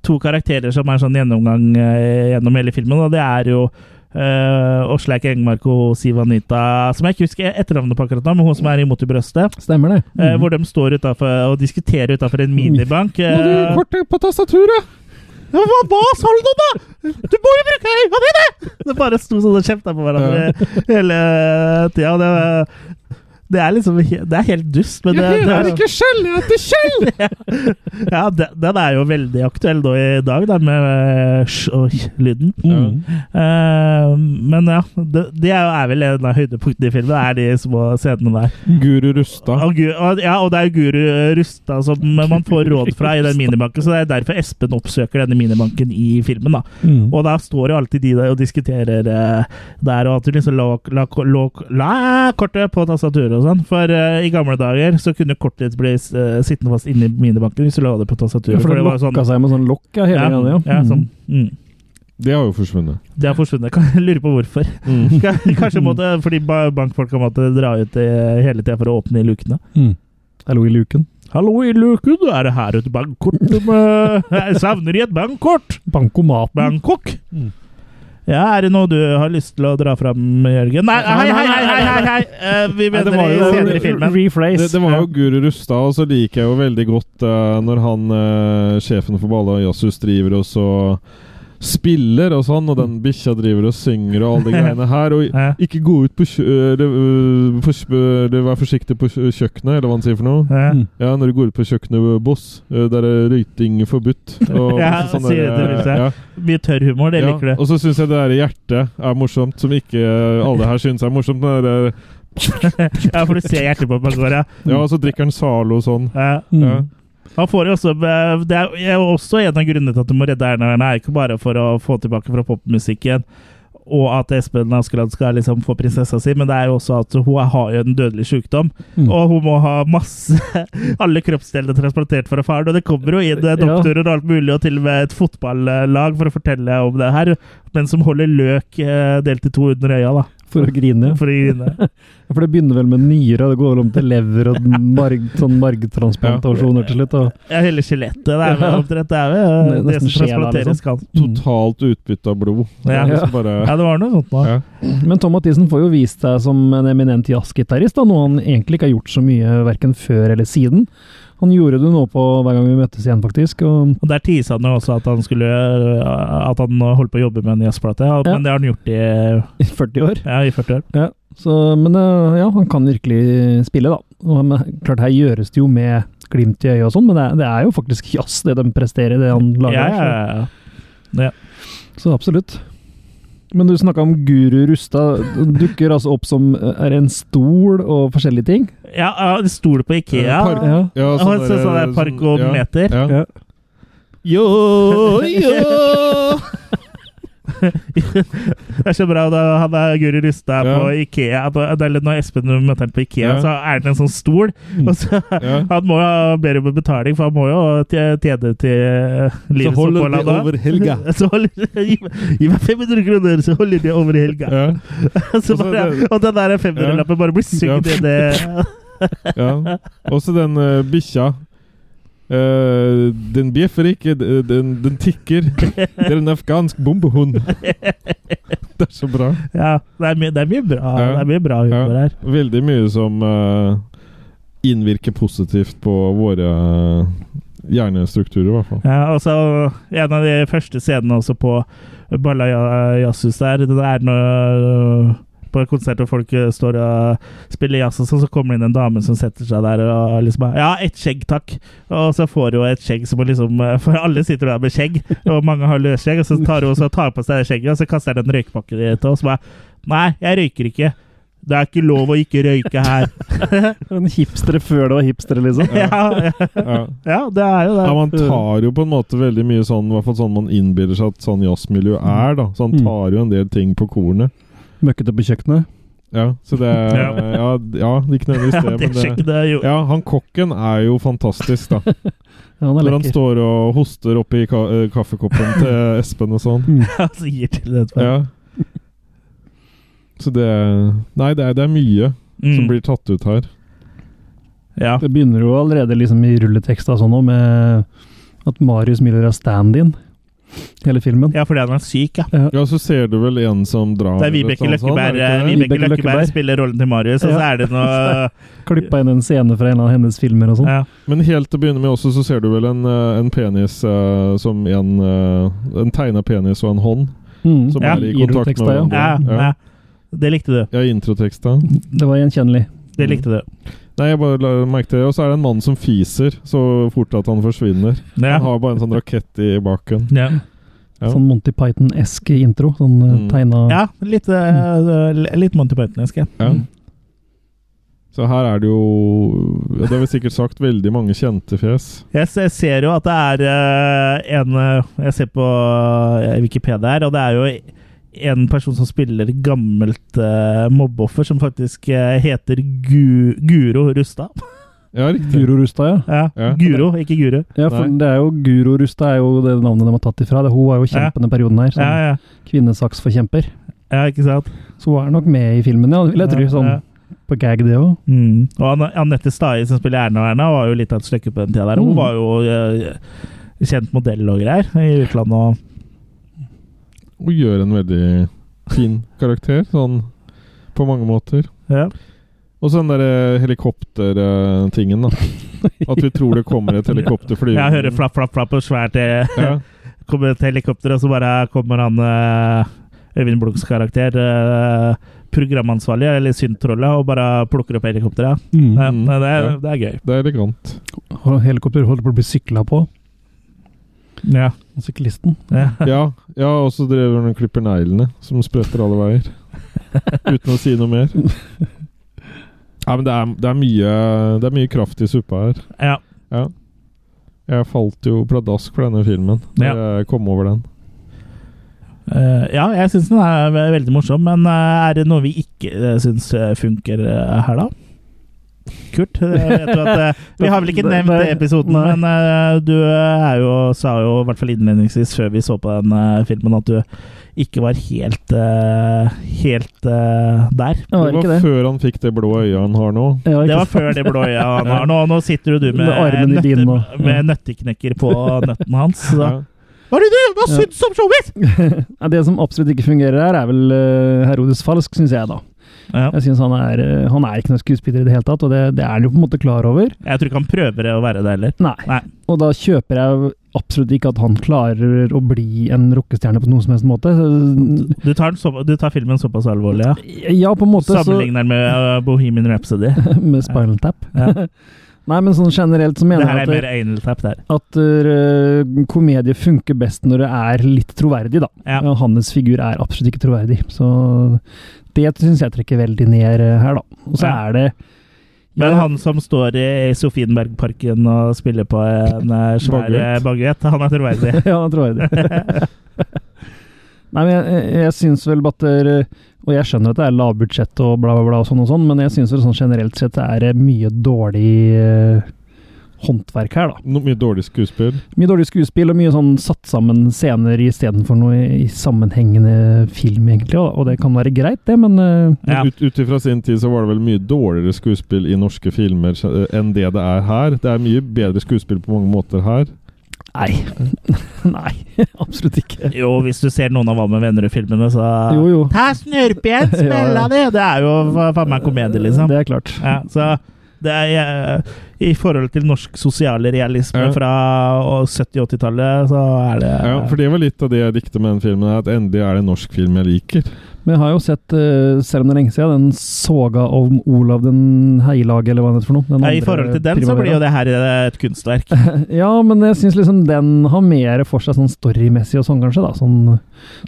to karakterer som er sånn gjennomgang eh, gjennom hele filmen, og det er jo uh, og Siv Anita, som jeg ikke husker etternavnet på akkurat nå, men hun som er imot i brøstet.
Stemmer det.
eh,
Uh,
hvor de står utenfor og diskuterer utafor en minibank.
Må du
eh,
på tastaturet?
ja, hva, hva sa du nå, da?! Du må jo bruke øynene dine! Det bare sto sånn og kjefta på hverandre hele tida. Det, det er liksom Det er helt dust, men det, det er,
ikke Kjell, jeg heter Kjell!
ja, den, den er jo veldig aktuell da i dag, da, med eh, sj- og lyden.
Mm.
Uh, men ja, det, det er jo- er vel en av høydepunktene i filmen, er de små scenene der.
Guru Rusta.
Og, og, ja, og det er Guru Rusta som man får råd fra i den minibanken, så det er derfor Espen oppsøker denne minibanken i filmen. da.
Mm.
Og da står jo alltid de der og diskuterer uh, der, og at du liksom la, la, la, la kortet på tastaturet og sånn. For uh, i gamle dager så kunne kortet ditt bli uh, sittende fast inni minibanken hvis du la det på
Ja,
tastaturet.
for det lokka seg med sånn lokk ja, hele
ja,
gangen, ja.
ja,
Mm.
sånn. Mm.
Det har jo forsvunnet.
Det har forsvunnet. Kan jeg lurer på hvorfor.
Mm.
Kanskje måtte, fordi bankfolk bankfolka måtte dra ut eh, hele tida for å åpne i lukene.
Mm. Hallo i luken.
Hallo i luken, er det her et bankkort med Jeg savner i et bankkort!
Bankomat.
Bangkok!
Mm.
Ja, er det noe du har lyst til å dra fram, Jørgen? Nei, hei, hei, hei! hei, hei, hei. Eh, vi
det
venter
var jo-
senere i filmen.
Det, det var jo Guru Rustad, og så liker jeg jo veldig godt uh, når han, uh, sjefen for Balla Jazzus, driver og så spiller og sånn, og den bikkja driver og synger og alle de greiene her. Og ikke gå ut på kjø... eller, øh, fors- Vær forsiktig på kjøkkenet, eller hva han sier for noe.
Ja.
Mm.
Ja, når du går ut på kjøkkenet, boss, øh, der er røyting forbudt. Og
Ja,
sånn
sier
der,
det, jeg.
ja.
Mye tørr humor, det
Ja,
liker du.
Og så syns jeg det der hjertet er morsomt, som ikke alle her syns er morsomt. Det der,
ja, for du ser hjertet på meg går, ja.
ja, og så drikker han Zalo sånn.
ja.
Mm.
Ja.
Han får jo også eh, Det er også en av grunnene til at du må redde Erna Erna, er ikke bare for å få tilbake fra popmusikken og at Espen Askeladd skal liksom få prinsessa si, men det er jo også at hun har jo en dødelig sykdom.
Mm.
Og hun må ha masse Alle kroppsdelene transportert fra faren. Og det kommer jo inn eh, doktorer og alt mulig, og til og med et fotballag for å fortelle om det her. Men som holder løk eh, delt i to under øya, da.
For å grine.
For å grine.
For det begynner vel med nyre, det går vel om til lever og marg, sånn margtransplantasjoner til slutt. Og,
Ja, hele skjelettet. Det er vel
Ja.
omtrent det, er vel,
Det
det, som transplanteres
liksom.
kan.
Totalt utbytte av blod.
Ja.
Ja. liksom bare,
Ja, det var noe sånt nå.
ja.
Men Tom Mathisen får jo vist seg som en eminent jazzgitarist, noe han egentlig ikke har gjort så mye verken før eller siden. Han gjorde det nå på hver gang vi møttes igjen, faktisk. Og
Og der tisa han jo også at han skulle At han holdt på å jobbe med en jazzplate, ja,
Ja.
men det har han gjort i,
i 40 år.
ja, i 40 år.
Ja, så, men eh, ja, han kan virkelig spille, da. Og men, klart, her gjøres det jo med glimt i øyet og sånn, men det er, det er jo faktisk jazz, det de presterer, det han lager.
Ja, ja, ja.
Så, så absolutt. Men du snakka om Guru Rustad. Dukker altså opp som er en stol og forskjellige ting.
Ja, en stol på Ikea.
Eh, park-
Ja.
Ja,
Og så- sånn der
eh,
parkometer.
Ja, ja.
Ja.
Jo, jo Det er så bra da han er Guri Rustad
Ja.
på Ikea. på- Eller når Espen møter han på Ikea,
Ja.
så er det en sånn stol. Og så,
Ja.
Han må ha bedre betaling, for han må jo tjene til
livet
livets
holder
opphold.
det
han da.
over helga.
Så holder, gi, gi meg 500 kroner, så holder det over helga. Så bare, og den der 500-lappen bare blir sugd
Ja.
i det.
ja. Også den uh, bikkja. Eh, den bjeffer ikke, den, den tikker. Det er en afghansk bombehund. Det er så bra.
Ja, det er, mye, det er mye bra
Ja.
Det er mye bra humor
Ja.
her.
Veldig mye som uh, innvirker positivt på våre uh, hjernestrukturer, i hvert fall.
Ja, også, En av de første scenene også på Balla Ja- Jazzhus der, det er når på en konsert og folk eh, står og spiller jazz, og sånn, så kommer det inn en dame som setter seg der og liksom Ja, ett skjegg, takk. Og så får hun et skjegg som hun liksom eh, For alle sitter der med skjegg, og mange har løsskjegg, og så tar hun så tar på seg det skjegget, og så kaster hun en røykpakke til oss. Bare Nei, jeg røyker ikke. Det er ikke lov å ikke røyke her.
En hipstere før det var hipstere, liksom.
ja, ja,
Ja.
ja, det er jo det.
Ja, Man tar jo på en måte veldig mye sånn i hvert fall sånn man innbiller seg at sånn jazzmiljø er. da Så han
Mm.
tar jo en del ting på kornet.
Møkkete på kjøkkenet.
Ja, så det
Ja.
Ja, ja ikke nødvendigvis
Ja,
det,
det
men det
er jo
Ja, han kokken er jo fantastisk, da.
Ja, han er
Når han står og hoster oppi ka eh, kaffekoppen til Espen og sånn.
Ja, så gir til det.
Ja. Så det Nei, det er, det er mye som
Mm.
blir tatt ut her.
Ja.
Det begynner jo allerede liksom i rulleteksta sånn nå, med at Marius Miller er stand-in hele filmen.
ja, fordi han er syk, ja.
Ja, så ser du vel en som drar
Det er Vibeke
sånn, er
Løkkeberg,
det?
Vibeke
Vibeke
Løkkeberg
Løkkeberg.
spiller rollen til Marius, og så er det noe
Klippa inn en scene fra en av hennes filmer og sånn.
ja.
Men helt til å begynne med også, så ser du vel en, eh, en penis eh, som en uh, En tegna penis og en hånd
Mm.
som
Ja,
er i kontakt med
ja.
hverandre.
Ja,
Ja.
ja. Det likte du.
Ja, introteksta.
Det var gjenkjennelig.
Det likte du.
Nei, jeg bare la merke til det. Og så er det en mann som fiser så fort at han forsvinner.
Ja.
Han har bare en sånn rakett i baken.
Ja.
Ja.
Sånn Monty Python-esk intro. Sånn
Mm.
mm. tegna
ja, litt, uh, litt Monty Python-esk. ja.
Ja. Så her er det jo ja, Det har vi sikkert sagt veldig mange kjente fjes.
Jeg jeg ser jo at det er uh, en eh, Jeg ser på eh, Wikipedia her, og det er jo en person som spiller gammelt uh, mobbeoffer, som faktisk uh, heter Gu Guro Rustad.
Ja, riktig.
Guro Rustad, ja.
Ja,
Ja.
Guro, ikke Guru.
Ja, for
Nei.
det er jo Guro Rustad er jo det navnet de har tatt ifra. Det, hun var jo
Ja.
kjempen den perioden her. Sånn
Ja, ja.
kvinnesaksforkjemper.
ja, ikke sant?
Så hun er nok med i filmen, ja. Vil jeg tro. Sånn
ja.
på gag, det òg.
Mm. Og Anette Stai, som spiller Erna og Erna, var jo litt av et stykke på den tida der. Hun
Mm.
var jo uh, kjent modell og greier i utlandet. og
Og gjør en veldig fin karakter, sånn på mange måter.
ja.
Og så den derre helikoptertingen, da. At vi tror det kommer et helikopter flyvende.
Jeg hører flapp, flapp, flapp og svært det
Ja.
kommer et helikopter, og så bare kommer han eh, Øyvind Blunks karakter, eh, programansvarlig, eller syntrollet, og bare plukker opp helikopteret.
Mm.
Mm,
det, er,
ja.
det er gøy.
Det er elegant.
Og Helikopter holder på å bli sykla på.
Ja.
Og syklisten.
ja.
Ja, ja og så driver han og klipper neglene, som spretter alle veier. Uten å si noe mer. Ja, men det er, det er, mye, det er mye kraft i suppa her.
ja.
Ja. Jeg falt jo pladask for denne filmen da
Ja.
jeg kom over den.
Uh, ja, jeg syns den er veldig morsom, men eh, er det noe vi ikke uh, syns funker uh, her, da? Kurt, eh, vet at eh, Vi har vel ikke nevnt episoden,
Nei.
men eh, du er jo, sa jo i hvert fall innledningsvis før vi så på den filmen, at du ikke var helt helt der.
Det var
det var før han fikk det blå øyet han har nå.
Ja,
Det var før det blå øyet han har. Nå, nå sitter jo du med,
Med nøtte,
med nøtteknekker på nøtten hans. Så.
Ja.
Hva er det du hva syns du om!
Ja, det som absolutt ikke fungerer her, er vel uh, Herodes Falsk, syns jeg, da.
Ja.
Jeg synes han er, eh, han er ikke noen skuespiller i det hele tatt, og det, det er han jo på en måte klar over.
Jeg tror ikke han prøver å være det heller.
Nei.
Nei.
Og da kjøper jeg absolutt ikke at han klarer å bli en rockestjerne på noen som helst måte.
Du tar, så, du tar filmen såpass alvorlig, ja?
Ja, på en måte
Sammenligner den med uh, Bohemian Rhapsody.
Med Spinal Tap.
Ja.
Nei, men sånn generelt så mener jeg at,
det,
at uh, komedie funker best når det er litt troverdig, da.
Ja.
Og Hans figur er absolutt ikke troverdig. Så det syns jeg trekker veldig ned eh, her, da. Og så
Ja.
er det
Men han som står i Sofienbergparken og spiller på en eh, svær
Baguett.
han er troverdig.
Ja, han er troverdig. Nei, men jeg, jeg, syns vel at Og jeg skjønner at det er lavbudsjett og bla, bla, bla, og sånn og sånn, men jeg syns sånn generelt sett det er mye dårlig eh, håndverk her, da.
No, mye dårlig skuespill.
Mye dårlig skuespill og mye sånn satt sammen scener istedenfor noe i, i sammenhengende film, egentlig. Og, og det kan være greit, det, men eh,
Ja.
Ut, ut ifra sin tid så var det vel mye dårligere skuespill i norske filmer eh, enn det det er her. Det er mye bedre skuespill på mange måter her.
Nei. nei, absolutt ikke.
Jo, hvis du ser noen av Hva med venner-filmene, så
Jo, jo.
Ta snørrpen,
Ja,
smella
ja.
det! Det er jo fa- faen meg komedie, liksom.
Det er klart.
Ja, så det er eh, I forhold til norsk sosiale realisme
Ja.
fra 70-80-tallet, så er det
Ja, for det var litt av det jeg likte med den filmen, at endelig er det en norsk film jeg liker.
Men jeg har jo sett, eh, selv om det er lenge siden, den soga om Olav den Heilage, eller hva det heter for noe. Den
ja, I forhold til den så blir jo det her et kunstverk.
Ja, men jeg syns liksom den har mer for seg sånn storymessig og sånn, kanskje. da. Sånn,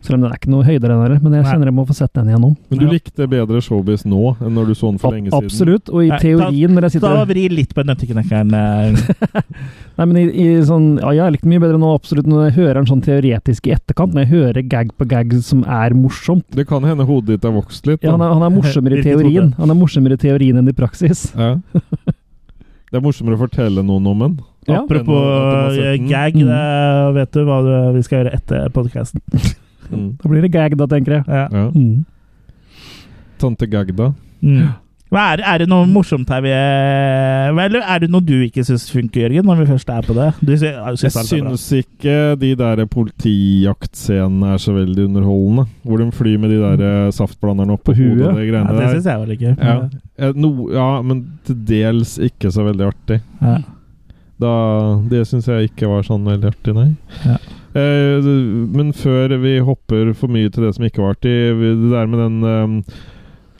selv om den er ikke noe høydere, den heller. Men jeg kjenner jeg må få sett den igjennom.
Men du likte bedre Showbiz nå enn når du så den for lenge siden?
absolutt. Og i teorien, når jeg sitter Da
vri litt på nøtteknekkeren. Eh.
Nei, men i, i sånn, ja, jeg likte mye bedre nå, absolutt, når jeg hører den sånn teoretisk i etterkant. Når jeg hører gag på gag som er morsomt.
Det kan hende hodet ditt har vokst litt.
Ja, han, er, han er morsommere i teorien. Han er morsommere i teorien enn i praksis.
Ja. Det er morsommere å fortelle noen om en.
Ja.
Apropos eh, gag,
Mm.
det, vet du hva du, vi skal gjøre etter podkasten?
Mm.
Da blir det gag, da, tenker jeg.
Ja.
Ja.
Mm.
Tante Gagda.
Mm. Er, er det noe morsomt her vi Eller er det noe du ikke syns funker, Jørgen, når vi først er på det? Du synes,
Jeg
er bra.
syns ikke de der politijaktscenene er så veldig underholdende. Hvor de flyr med de der eh, saftblanderne opp
På huet.
hodet og de
Ja, det syns jeg vel ikke.
Ja. Eh, No, ja, men til dels ikke så veldig artig.
Ja.
Da, det syns jeg ikke var sånn veldig artig, nei.
Ja.
Eh, men før vi hopper for mye til det som ikke var artig, det der med den eh,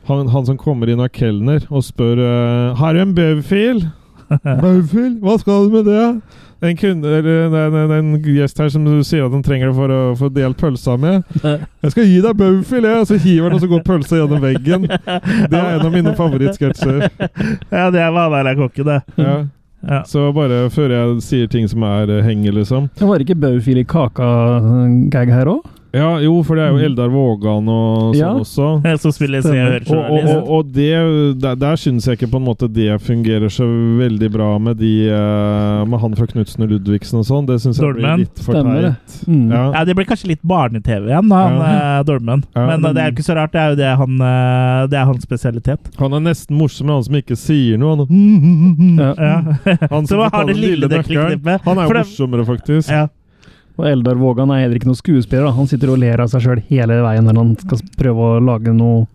han, han som kommer inn av kelner og spør uh, Har du en baufil? baufil? Hva skal du med det? En kunde, eller er en, en gjest her som sier at han trenger det for å få delt pølsa med. Jeg skal gi deg baufil, jeg! Og så hiver han, og så går pølsa gjennom veggen. Det er en av mine favorittsketsjer.
ja, det var der der kokken, det.
Ja.
Ja.
Så bare før jeg sier ting som er henge, henger, liksom.
Det var ikke baufil i kaka-gag her òg?
Ja, jo, for det er jo Eldar Vågan og sånn
Ja.
også.
Som spiller Se og Hør
Og, og, og, og det, der, der syns jeg ikke på en måte det fungerer så veldig bra med de eh, Med han fra Knutsen og Ludvigsen og sånn. Det syns jeg
Dolmen.
blir litt for teit.
Mm.
Ja.
Ja, det blir kanskje litt barne-TV igjen, da, han,
Ja.
eh, Dolmen.
Ja.
Men eh, det er jo ikke så rart. Det er jo det han eh, Det er hans spesialitet.
Han er nesten morsom, men han som ikke sier noe. Han,
Ja.
Ja.
han som
det
den
lille
nøkkelen. Han er jo morsommere, faktisk.
Ja.
Og Eldar Vågan er heller ikke noen skuespiller. Da. Han sitter og ler av seg sjøl hele veien når han skal prøve å lage noe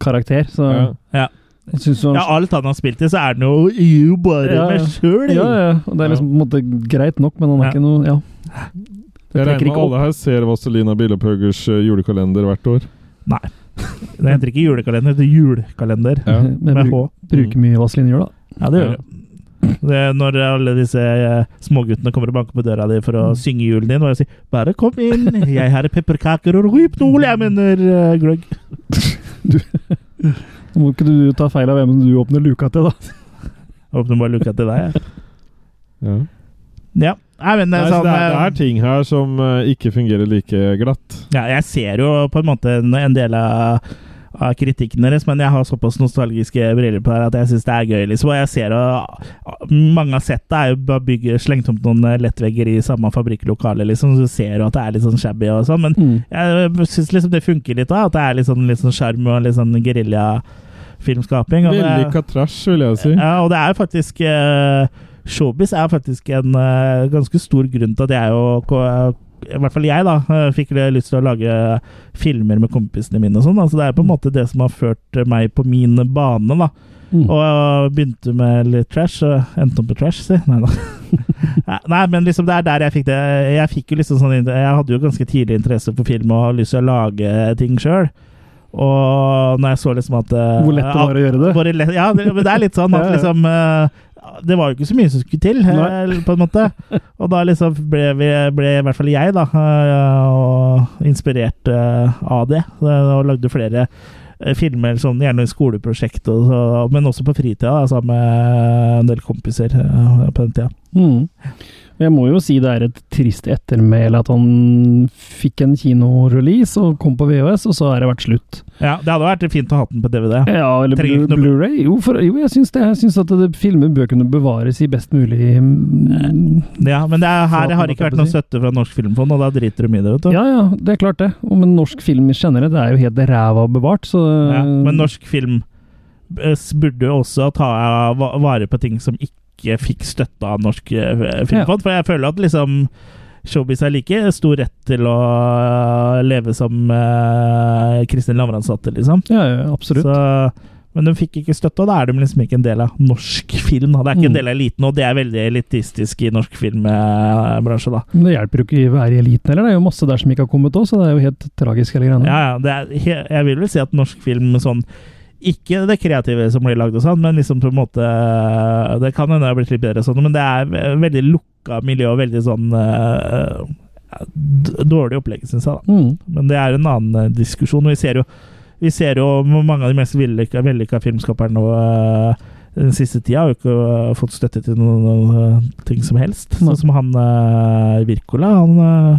karakter. Så
Ja.
Ja.
han,
ja, alt han har spilt i, så er det noe You bare
Ja,
meg sjøl.
ja, ja. Og det er liksom på en måte greit nok, men han er
Ja.
ikke noe Ja. Det
Jeg regner med alle her ser Vazelina Bilopphøggers eh, julekalender hvert år.
Nei. Det heter ikke julekalender, det heter julekalender.
Ja.
Men
Med
bruk, bruker mye Vazelina gjør, da.
Ja, det gjør
Ja.
det. Det. Når alle disse eh, småguttene kommer og banker på døra di for å synge julen din, og jeg sier 'bare kom inn, jeg har pepperkaker og rypnol', jeg mener uh, gløgg.
Nå må ikke du ta feil av hvem du åpner luka til, da.
Jeg Åpner bare luka til deg, jeg.
Ja.
Ja. Jeg mener,
Nei,
eh, sånn
det, er, det er ting her som ikke fungerer like glatt.
Ja, jeg ser jo på en måte en del av, av kritikken deres, men jeg har såpass nostalgiske briller på det at jeg syns det er gøy. liksom. Og jeg ser og Mange av setta er jo bare bygge, slengt opp noen eh, lettvegger i samme fabrikklokale, liksom, så du ser jo at det er litt sånn shabby og sånn, men
Mm.
jeg syns liksom det funker litt da, At det er litt sånn litt sånn sjarm og litt sånn geriljafilmskaping.
Vellykka trash, vil jeg si.
ja, og det er jo faktisk uh, Showbiz er faktisk en uh, ganske stor grunn til at jeg og i hvert fall jeg da, eh, fikk lyst til å lage filmer med kompisene mine. og sånn. Altså, det er på en måte det som har ført meg på min bane. da.
Mm.
Og begynte med litt trash, endte opp med trash, si. Nei da. Nei, men liksom det er der jeg fikk det. Jeg fikk jo liksom sånn, jeg hadde jo ganske tidlig interesse for film og lyst til å lage ting sjøl. Og når jeg så liksom at eh,
Hvor lett det var å gjøre det.
ja, det, men det er litt sånn at liksom eh, det var jo ikke så mye som skulle til,
Nei.
eh, på en måte. Og da liksom ble, vi, ble i hvert fall jeg da, eh, og inspirert eh, av det. Og lagde flere filmer, sånn, gjerne i skoleprosjekt, og, så- men også på fritida, sammen med en del kompiser på den tida.
Mm. Jeg må jo si det er et trist ettermæle at han fikk en kinorelease og kom på VHS, og så har det vært slutt.
Ja, det hadde vært fint å ha den på DVD.
Ja, eller
Blu-ray.
Blu Jo, jo, jeg syns det. Jeg syns at det, filmer bør kunne bevares i best mulig mm,
Ja, men det er, her
det
har ikke vært
noen
noe støtte fra Norsk Filmfond, og da driter de i det, vet du.
Ja, ja, det er klart det. Og, men norsk film generelt er jo helt ræva bevart, så
Ja, men norsk film eh, burde jo også ta vare på ting som ikke fikk støtte av Norsk Filmfond. Filmfond. For jeg føler at liksom Showbiz er like stor rett til å eh, leve som uh, Kristin Lavransdatter, liksom.
Ja, ja, absolutt.
Så, men de fikk ikke støtte, og da er de liksom ikke en del av norsk film. Da. Det er ikke en
Mm.
del av eliten, og det er veldig elitistisk i norsk filmbransje, da.
Men det hjelper jo ikke å være i eliten heller. Det er jo masse der som ikke har kommet òg, så det er jo helt tragisk hele greia.
Ja, ja, det er, jeg vil vel si at norsk film sånn ikke det kreative som blir lagd, og sånn, men liksom på en måte Det kan hende det har blitt litt bedre, sånn, men det er ve- veldig lukka miljø og veldig sånn uh, Dårlig opplegg, syns jeg. da
Mm.
Men det er en annen eh, diskusjon. Vi ser jo, vi ser jo mange av de mest vellykka, vellykka filmskaperne nå eh, den siste tida har jo ikke eh, fått støtte til noen, noen ting som helst. Sånn som han uh, Virkola. Han eh, ja,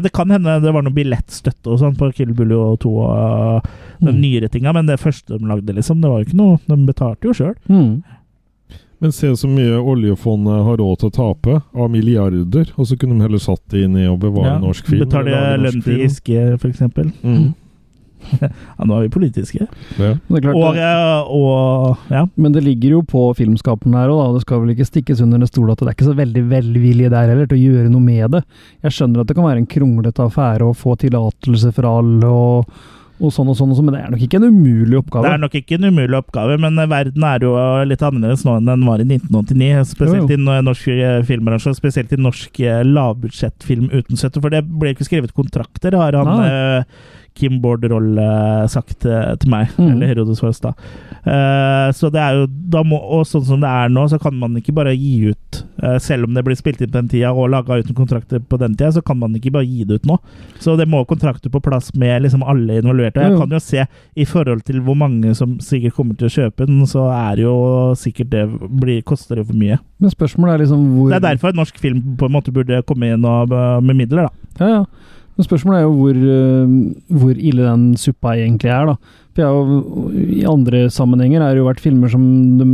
Det kan hende det var noe billettstøtte og sånn på Kill Bully 2 og den
Mm.
nyere tinga, men det første de lagde, liksom, det var jo ikke noe De betalte jo sjøl.
Mm.
Men se så mye oljefondet har råd til å tape av milliarder, og så kunne de heller satt det inn i å bevare norsk film.
Betale lønn til. Giske, for eksempel.
Mm.
Ja, nå er vi politiske.
Ja.
Det er klart,
Og, eh, ja.
Men det ligger jo på filmskaperen her òg, det skal vel ikke stikkes under en stol at det er ikke så veldig velvilje der heller til å gjøre noe med det. Jeg skjønner at det kan være en kronglete affære å få tillatelse fra alle og, og sånn og sånn, og sånn, men det er nok ikke en umulig oppgave.
Det er nok ikke en umulig oppgave, men eh, verden er jo litt annerledes nå enn den var i 1989. Spesielt
Jo,
i no- norsk eh, filmbransje, og spesielt i norsk eh, lavbudsjettfilm uten støtte. For det ble ikke skrevet kontrakter, har han eh, Kim Bård-Roll eh, sagt eh, til meg.
Mm.
Eller Herodes Farstad. Uh, så det er jo da må, Og sånn som det er nå, så kan man ikke bare gi ut uh, Selv om det blir spilt inn på den tida og laga uten kontrakter på den tida, så kan man ikke bare gi det ut nå. Så det må kontrakter på plass med liksom alle involverte. Jeg
Jo.
kan jo se i forhold til hvor mange som sikkert kommer til å kjøpe den, så er jo sikkert det blir, koster det for mye.
Men spørsmålet er liksom hvor
Det er derfor norsk film på en måte burde komme inn og, eh, med midler, da.
Ja, ja. Men spørsmålet er jo hvor, øh, hvor ille den suppa egentlig er, da. For jeg I andre sammenhenger er det jo vært filmer som de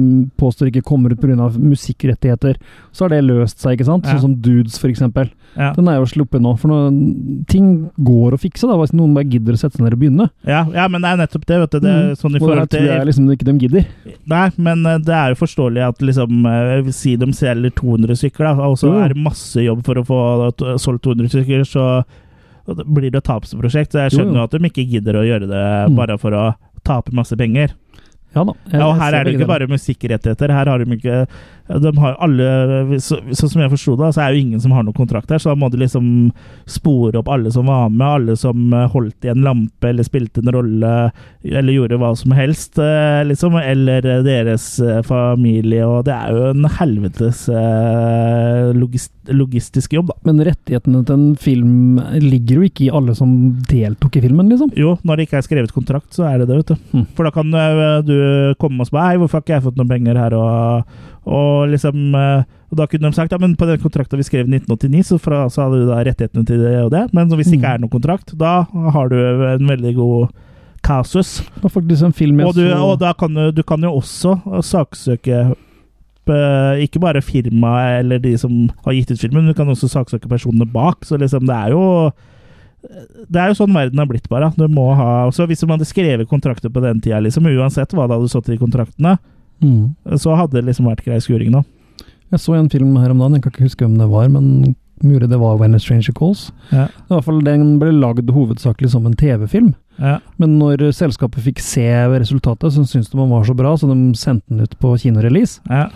påstår ikke kommer ut pga. musikkrettigheter. Så har det løst seg, ikke sant? Sånn som Dudes, eksempel.
Ja.
Den er jo sluppet nå. For nå, ting går å fikse, da, hvis noen bare gidder å sette seg ned og begynne.
Ja, ja, men det er nettopp det. vet du. Det
Mm.
sånn i forhold
tror jeg
til
liksom ikke de gidder.
Nei, men eh, det er jo forståelig at liksom eh, Si de selger 200 stykker, da, og så er det masse jobb for å få solgt 200 stykker, så da blir det et tapsprosjekt. Så jeg
skjønner jo.
jo at de ikke gidder å gjøre det
Mm.
bare for å tape masse penger.
Ja da. jeg-
og her er det ikke bare musikkrettigheter. Her har de ikke De har alle så, Sånn som jeg forsto det, så er jo ingen som har noen kontrakt her, så da må du liksom spore opp alle som var med, alle som eh, holdt i en lampe eller spilte en rolle eller gjorde hva som helst, eh, liksom, eller eh, deres familie, og det er jo en helvetes logist, logistisk jobb, da.
Men rettighetene til en film ligger jo ikke i alle som deltok i filmen, liksom.
Jo, når det ikke er skrevet kontrakt, så er det det, vet du.
Mm.
For da kan du komme og spørre Hei, hvorfor har ikke jeg fått noen penger her? Og, og liksom eh, Og da kunne de sagt ja, men på den kontrakten vi skrev i 1989, så, fra, så hadde du da rettighetene til det og det. Men hvis det ikke
Mm.
er noen kontrakt, da har du en veldig god kasus.
Film
Og, du, og da kan du, du kan jo også saksøke eh, ikke bare firmaet eller de som har gitt ut filmen, men du kan også saksøke personene bak. Så liksom, det er jo det er jo sånn verden har blitt, bare. Du må ha, så Hvis man hadde skrevet kontrakter på den tida, liksom, uansett hva det hadde stått i kontraktene,
mm.
så hadde det liksom vært grei skuring nå.
Jeg så en film her om dagen, jeg kan ikke huske hvem det var, men mulig det var When a Stranger Calls.
Ja.
I hvert fall Den ble lagd hovedsakelig som en TV-film,
Ja.
men når selskapet fikk se resultatet, så syntes de den var så bra, så de sendte den ut på kinorelease.
Ja.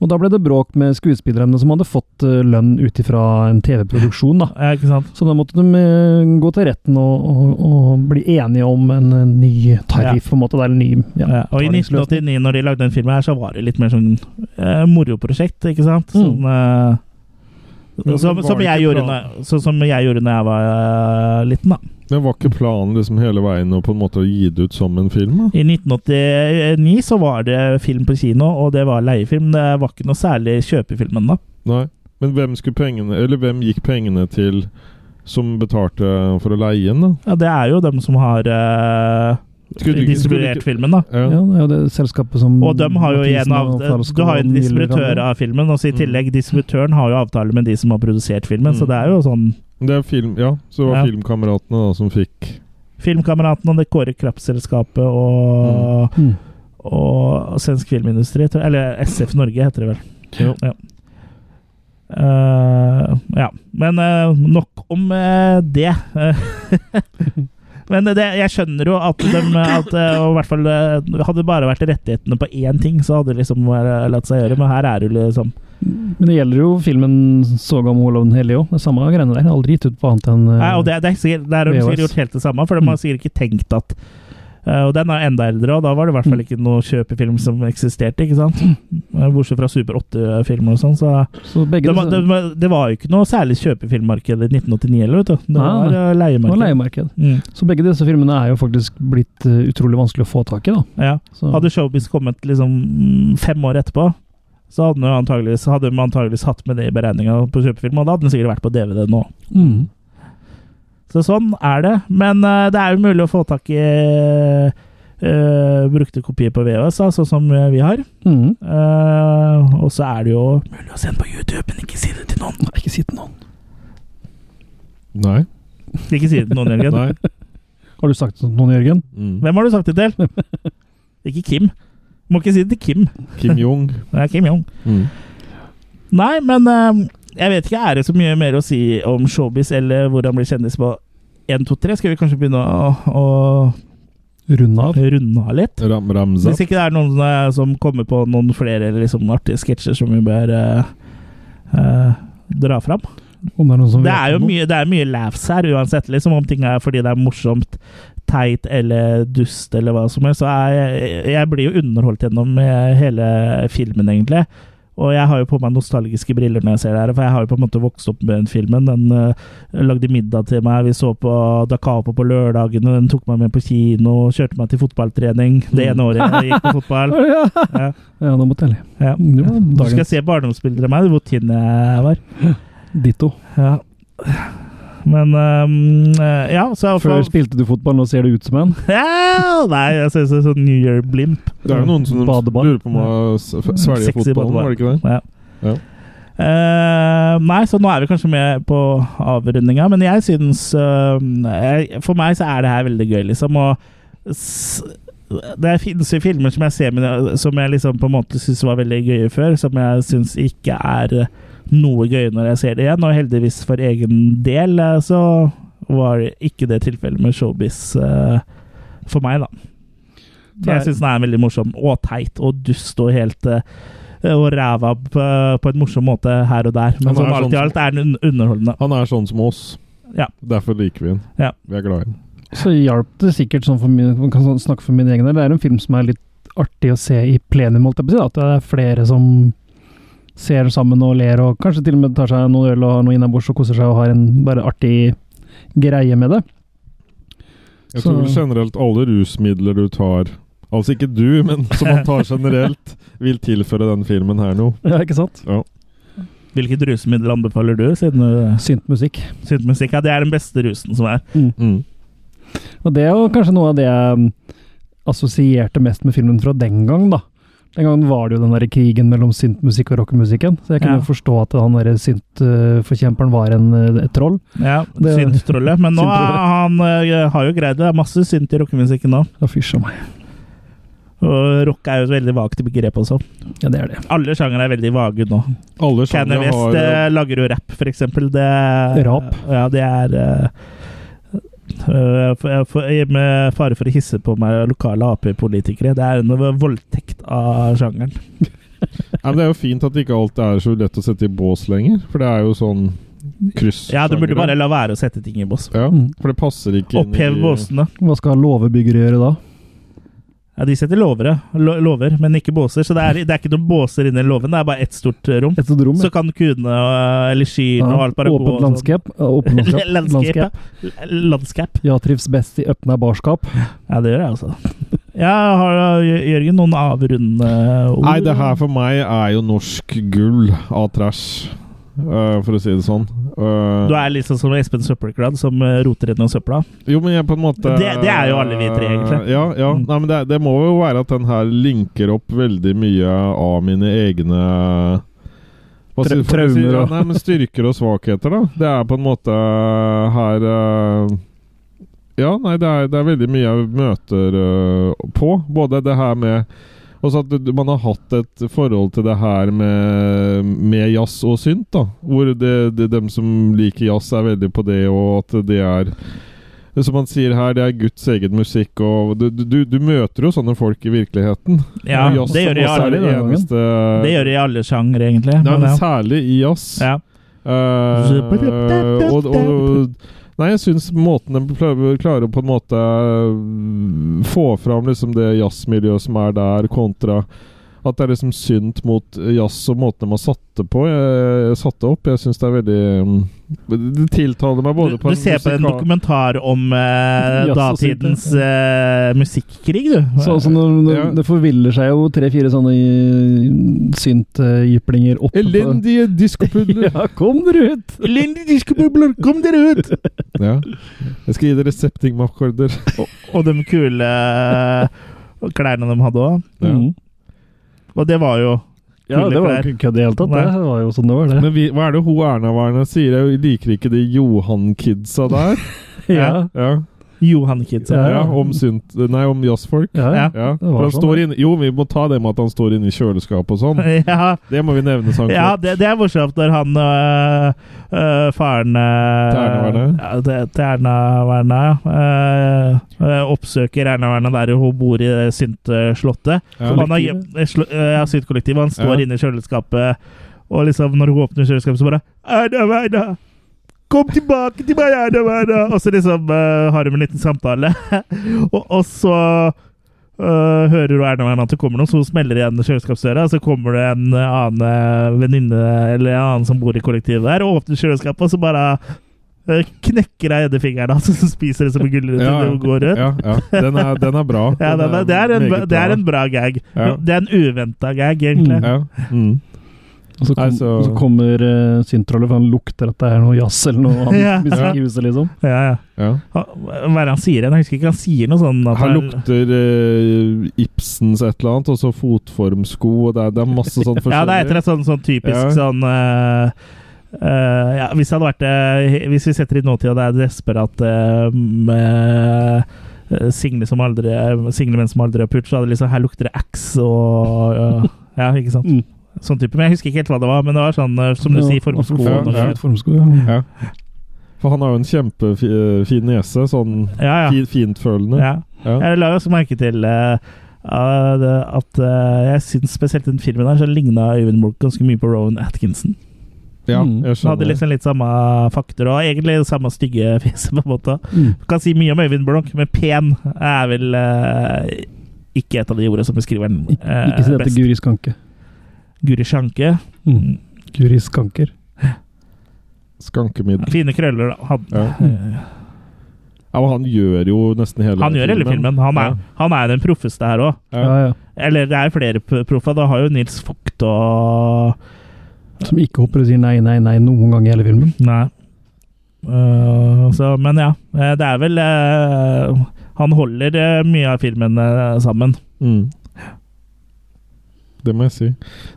Og da ble det bråk med skuespillerne som hadde fått eh, lønn ut ifra en TV-produksjon, da.
Ja, ikke sant?
Så da måtte de eh, gå til retten og, og, og bli enige om en, eh, ny tariff, på en måte. Er en ny ja,
Ja, og i 1989, når de lagde den filmen her, så var det litt mer sånn eh, moroprosjekt, ikke sant?
Mm.
Som, som, jeg gjorde når, så, som jeg gjorde når jeg var eh, liten, da.
Men var ikke planen liksom hele veien å på en måte gi det ut som en film? da?
I 1989 så var det film på kino, og det var leiefilm. Det var ikke noe særlig kjøpefilm ennå.
Nei. Men hvem pengene Eller hvem gikk pengene til som betalte for å leie den, da?
Ja, det er jo dem som har eh,
Skulle
distribuert
ikke-
filmen, da.
Ja,
Ja.
det er jo det selskapet som
Og de har jo en av Du har jo en distributør av filmen, og så i
Mm.
tillegg distributøren har jo avtale med de som har produsert filmen, så
Mm.
det er jo sånn
Det er film, ja. Så det var
Ja.
Filmkameratene da som fikk
Filmkameratene og det Kåre Krapp-selskapet og,
Mm.
og Svensk Filmindustri, eller SF Norge heter det vel.
Ja.
Ja. Uh, ja. Men uh, nok om uh, det. Men det, jeg skjønner jo at de at, eh, og i hvert fall eh, Hadde det bare vært rettighetene på én ting, så hadde det liksom latt seg gjøre. Men her er det jo liksom
Men det gjelder jo filmen 'Soga om Olav den hellige' òg. Det er samme greiene der. Aldri gitt ut på annet enn eh,
Nei, og det, det, er det er de
VHS.
sikkert gjort helt det samme, for de har
Mm.
sikkert ikke tenkt at Og den er enda eldre, og da var det i hvert fall
Mm.
ikke noe kjøpefilm som eksisterte, ikke sant? Eh, Bortsett fra Super 8-filmer og sånn, så
Så
det var, det, det var jo ikke noe særlig kjøpefilmmarked i 1989 heller, vet du. Det var ja,
leiemarked. var
leiemarked. Mm,
Så begge disse filmene er jo faktisk blitt eh, utrolig vanskelig å få tak i, da.
ja. Hadde Showbiz kommet liksom mm, fem år etterpå, så hadde de antageligvis, antageligvis hatt med det i beregninga på kjøpefilm, og da hadde den sikkert vært på DVD nå.
mm.
Så sånn er det. Men eh, det er jo mulig å få tak i uh, eh, brukte kopier på VHS, sånn som eh, vi har.
Mm.
Uh, og så er det jo mulig å se den på YouTube, men ikke si det til noen.
Nei, ikke si det til noen.
Nei.
Ikke si det til noen, Jørgen.
Nei.
Har du sagt det til noen, Jørgen?
Mm.
Hvem har du sagt det til? ikke Kim. Må ikke si det til Kim.
Kim Jong.
Er Kim Jong.
Mm.
Nei, men eh, jeg vet ikke. Er det så mye mer å si om showbiz eller hvor han blir kjendis på 1, 2, 3? Skal vi kanskje begynne å, å
Runde av.
runde av litt?
Ram Ramza.
Hvis ikke det er noen som kommer på noen flere liksom, artige sketsjer som vi bør uh, uh, dra fram.
Om det er noen som
Det er jo mye, det er mye laughs her, uansett. Liksom, om ting er fordi det er morsomt, teit eller dust eller hva som helst. Så jeg, jeg blir jo underholdt gjennom eh, hele filmen, egentlig. Og jeg har jo på meg nostalgiske briller når jeg ser det her, for jeg har jo på en måte vokst opp med den filmen. Den uh, lagde middag til meg, vi så på Da Capo på lørdagene, den tok meg med på kino, kjørte meg til fotballtrening det ene året jeg gikk på fotball.
ja.
Ja,
ja, nå måtte jeg le.
ja. Du skal se barndomsbilder av meg, hvor tynn jeg var.
ditto.
Ja. Men eh, ja, så
Før spilte du fotball, nå ser du ut som en.
ja, Nei, jeg ser ut som sånn New Year blimp.
Det er jo noen som
Badeball.
lurer på om å s- svelge fotballen, var det ikke det?
Ja.
Ja.
Uh, nei, så nå er vi kanskje med på avrundinga, men jeg syns uh, jeg, For meg så er det her veldig gøy, liksom. Og s det finnes jo filmer som jeg ser med, som jeg liksom på en måte syns var veldig gøye før, som jeg syns ikke er noe gøy når jeg ser det igjen. Og heldigvis for egen del eh, så var ikke det tilfellet med showbiz uh, for meg, da.
Så
Jeg syns den er veldig morsom og teit og dust og helt uh, og ræva på, på en morsom måte her og der. Men
er
sånn alt i alt er den underholdende.
Han er sånn som oss.
Ja.
Derfor liker vi den.
Ja.
Vi er glad i den.
Så hjalp det sikkert, sånn for min, man kan sånn snakke for min egen del, det er en film som er litt artig å se i plenum, holdt jeg på å si. At det er flere som ser sammen og ler, og kanskje til og med tar seg noen øl og har noe innabords og koser seg og har en bare artig greie med det.
Jeg tror vel generelt alle rusmidler du tar Altså ikke du, men som man tar generelt, vil tilføre den filmen her noe.
Ja, ikke sant?
Hvilket rusmiddel anbefaler du, siden du
Synt musikk.
syns musikk? Ja, det er den beste rusen som er.
Mm.
Og det er jo kanskje noe av det jeg mm, assosierte mest med filmen fra den gang, da. Den gangen var det jo den der krigen mellom syntmusikk og rockemusikken, så jeg kunne
Ja.
jo forstå at han derre syntforkjemperen var en, eh, et troll.
Ja, Synt-trollet. Men nå er han eh, har jo greid det. Det er masse synt i rockemusikken nå.
Ja, fysj a meg.
Og rock er jo et veldig vagt begrep også.
Ja, det er det.
Alle sjangere er veldig vage nå.
Alle
Kanye
sjangere
West
har
eh, lager jo rap, for eksempel. Det,
Rap?
Ja, det er eh, eh, for, for, Med fare for å hisse på meg lokale Ap-politikere. Det er en voldtekt av sjangeren.
Ja, men det er jo fint at ikke alt er så lett å sette i bås lenger, for det er jo sånn kryss.
Ja, du burde bare la være å sette ting i bås.
Ja,
Mm.
for det passer ikke
Opphev båsene.
Hva skal låvebyggere gjøre da?
Ja, De setter lover, lo lover, men ikke båser. Så det er, det er ikke noen båser inni låven, det er bare ett stort eh, rom.
Et stort rom?
Så kan kuene og- eller skyene og alt bare
Åpent
og sånn.
landskap. Ja, Åpent landskap.
Landskap. Landskap.
Jeg trives best i åpna barskap.
Ja, det gjør jeg altså. Ja, har Jørgen noen avrundende ord?
Nei, det her for meg er jo norsk gull av trash, øh, for å si det sånn. Uh,
Du er liksom som Espen Søppelklad, som eh, roter gjennom søpla.
Jo, men jeg på en måte
Det- det er jo alle vi tre, egentlig.
Ja, ja.
Mm.
Nei, men det, det må jo være at den her linker opp veldig mye av mine egne hva
Tra- traumer
ja,
og-
Nei, men styrker og svakheter, da. Det er på en måte her Ja, nei, det er, det er veldig mye jeg møter på. Både det her med også at man har hatt et forhold til det her med, med jazz og synt. da Hvor det, det, dem som liker jazz, er veldig på det, og at det er Som man sier her, det er Guds egen musikk. Og du, du, du møter jo sånne folk i virkeligheten.
Ja,
jazz
det gjør de i alle,
det eneste
det gjør de i alle sjangre, egentlig.
Nei,
Men
særlig i jazz.
Ja.
Eh, og, og, nei, jeg syns måten de klarer å på en måte øh, få fram liksom det jazzmiljøet som er der, kontra at det er liksom synt mot jazz og måten de har satt det på. Jeg, satte opp. Jeg syns det er veldig mm, Det tiltaler meg både
Du,
på
du ser på en dokumentar om eh, datidens eh, musikkrig, du.
Så, så det,
Ja.
Det forviller seg jo tre-fire sånne syntjyplinger oppe på
Elendige diskopudler!
Ja, kom dere ut!
Elendige diskopudler, kom dere ut!
ja. Jeg skal gi dere septingmakkorder.
Og de kule eh, klærne de hadde òg.
Ja.
Mm.
Og det var jo
Ja, det var jo ikke kødd i det hele tatt.
Nei.
Det var jo sånn det var, det.
Men vi, hva er det hun Erna Werner sier? Jeg liker ikke de Johan-kidsa der.
ja.
Ja.
Johan Kids.
Ja,
Ja, om, synt, nei, om jazzfolk.
Ja,
Ja.
Ja, for han
sånn,
står inn, jo, vi må ta det med at han står inne i kjøleskapet og sånn.
Ja,
Det må vi nevne. Sånn
ja det, det er morsomt når han øh, øh, faren øh,
Til Erna Werner?
Ja, det- til Erna Werner, ja. Øh, øh, oppsøker Erna Werner der hun bor i Synt-slottet.
Ja.
Og han har eh, eh, Ja, Synt-kollektivet. Han står
Ja.
inne i kjøleskapet, og liksom når hun åpner kjøleskapet, så bare Erna Werner! Kom tilbake til meg, Erna Werner! Og så liksom uh, har de en liten samtale. og, og så uh, hører du Erna Werner at det kommer noen, så hun smeller igjen kjøleskapsdøra. Og så kommer det en annen eh, venninne eller en annen som bor i kollektivet der, og åpner kjøleskapet, og så bare knekker hun nedi fingeren hans, og så spiser det som en gulrot
Ja,
og går ut.
ja, ja. Den, er, den er bra. Den
er, det, er en, det er en bra gag. Det er en uventa gag, egentlig.
Ja. Mm.
Og så, kom,
Nei, så-
og så kommer uh, syntrollet, for han lukter at det er noe jazz eller noe annet
Ja.
musikk i huset, liksom.
Ja, ja.
ja.
Hva er det han sier igjen? Jeg husker ikke. Han sier noe sånn han-
lukter uh, Ibsens et eller annet, og så fotformsko, og det er, det er masse sånn forskjellig.
Ja, det er etter et sånn, sånn typisk
Ja.
sånn uh, Uh, ja, Hvis det hadde vært uh, Hvis vi setter i nåtida, det er desperat uh, single som aldri Single menn som aldri har pult, så hadde det liksom Her lukter det X og eh, Ja, ikke sant?
Mm.
Sånn type. Men jeg husker ikke helt hva det var, men det var sånn, eh, som du sier, formsko.
Ja, ja.
Formsko, ja.
Ja. For han har jo en kjempefin nese, sånn
Ja, ja.
fi- fintfølende.
ja.
Ja.
Jeg la også merke til uh, at, at eh, jeg syns spesielt den filmen her så ligna Øyvind Mork ganske mye på Rowan Atkinson.
Ja,
jeg
jeg
Han hadde liksom litt samme fakter, og egentlig samme stygge fjeset, på en måte.
Mm.
Du kan si mye om Øyvind Blunk, men pen er vel uh, ikke et av de ordene som beskriver den eh,
ikke si dette
best.
Guri Skanke.
Guri Sjanke.
Mm. Guri Skanker.
Skankemiddel.
Fine krøller, da. Han,
Ja. Ja, han gjør jo nesten hele
han gjør hele filmen. Han er, han er den proffeste her òg.
Ja.
Ja, ja.
Eller det er flere proffer. Da har jo Nils Vogt og
Som ikke hopper og sier nei, nei, nei noen gang i hele filmen.
Nei. Uh, så, men ja. eh, Det er vel uh, Han holder mye av filmen eh, sammen.
Mm. Det må jeg si.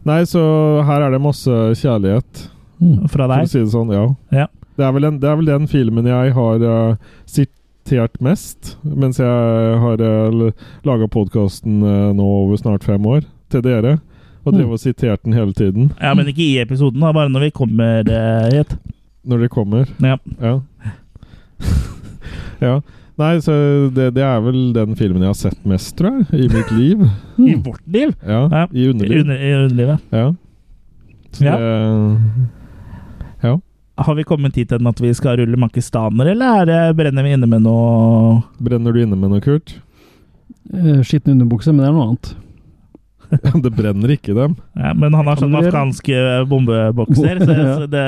Nei, så her er det masse kjærlighet,
Mm.
Fra
for å si det sånn. Ja.
Ja.
Det, er den, det er vel den filmen jeg har uh, sitert mest mens jeg har uh, laga podkasten nå over snart fem år, til dere. Og
Mm.
drev og sitert den hele tiden
Ja, men ikke i episoden, da, bare når vi kommer eh, hit.
når det kommer.
Ja.
Ja. ja. Nei, så det, det er vel den filmen jeg har sett mest, tror jeg, i mitt liv.
I vårt liv.
Ja,
Ja.
i
I, under, i underlivet.
Ja. Så
Ja.
det Ja.
Har vi kommet hit enn at vi skal rulle makistaner, eller er det, brenner vi inne med noe
Brenner du inne med noe, Kurt?
Eh, Skitten underbukse, men det er noe annet.
det brenner ikke dem.
ja, Men han har sånn afghansk eh, bombebokser, så,
Ja.
så det,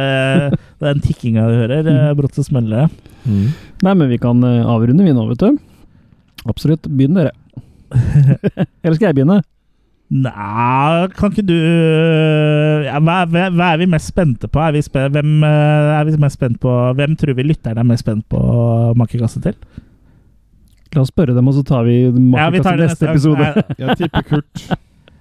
det er den tikkinga du hører. eh, Brått så smeller det.
Mm.
Nei, men vi kan eh, avrunde vi nå, vet du. Absolutt. Begynn dere. Eller skal jeg begynne?
Nei, kan ikke du ja, hva, hva, hva er vi mest spente på? Er vi, spe, hvem, er vi mest spent på? Hvem tror vi lytterne er mest spent på å makekasse til?
La oss spørre dem, og så tar vi
Ja,
i
det
neste
neste
episode.
Jeg,
Jeg tipper Kurt.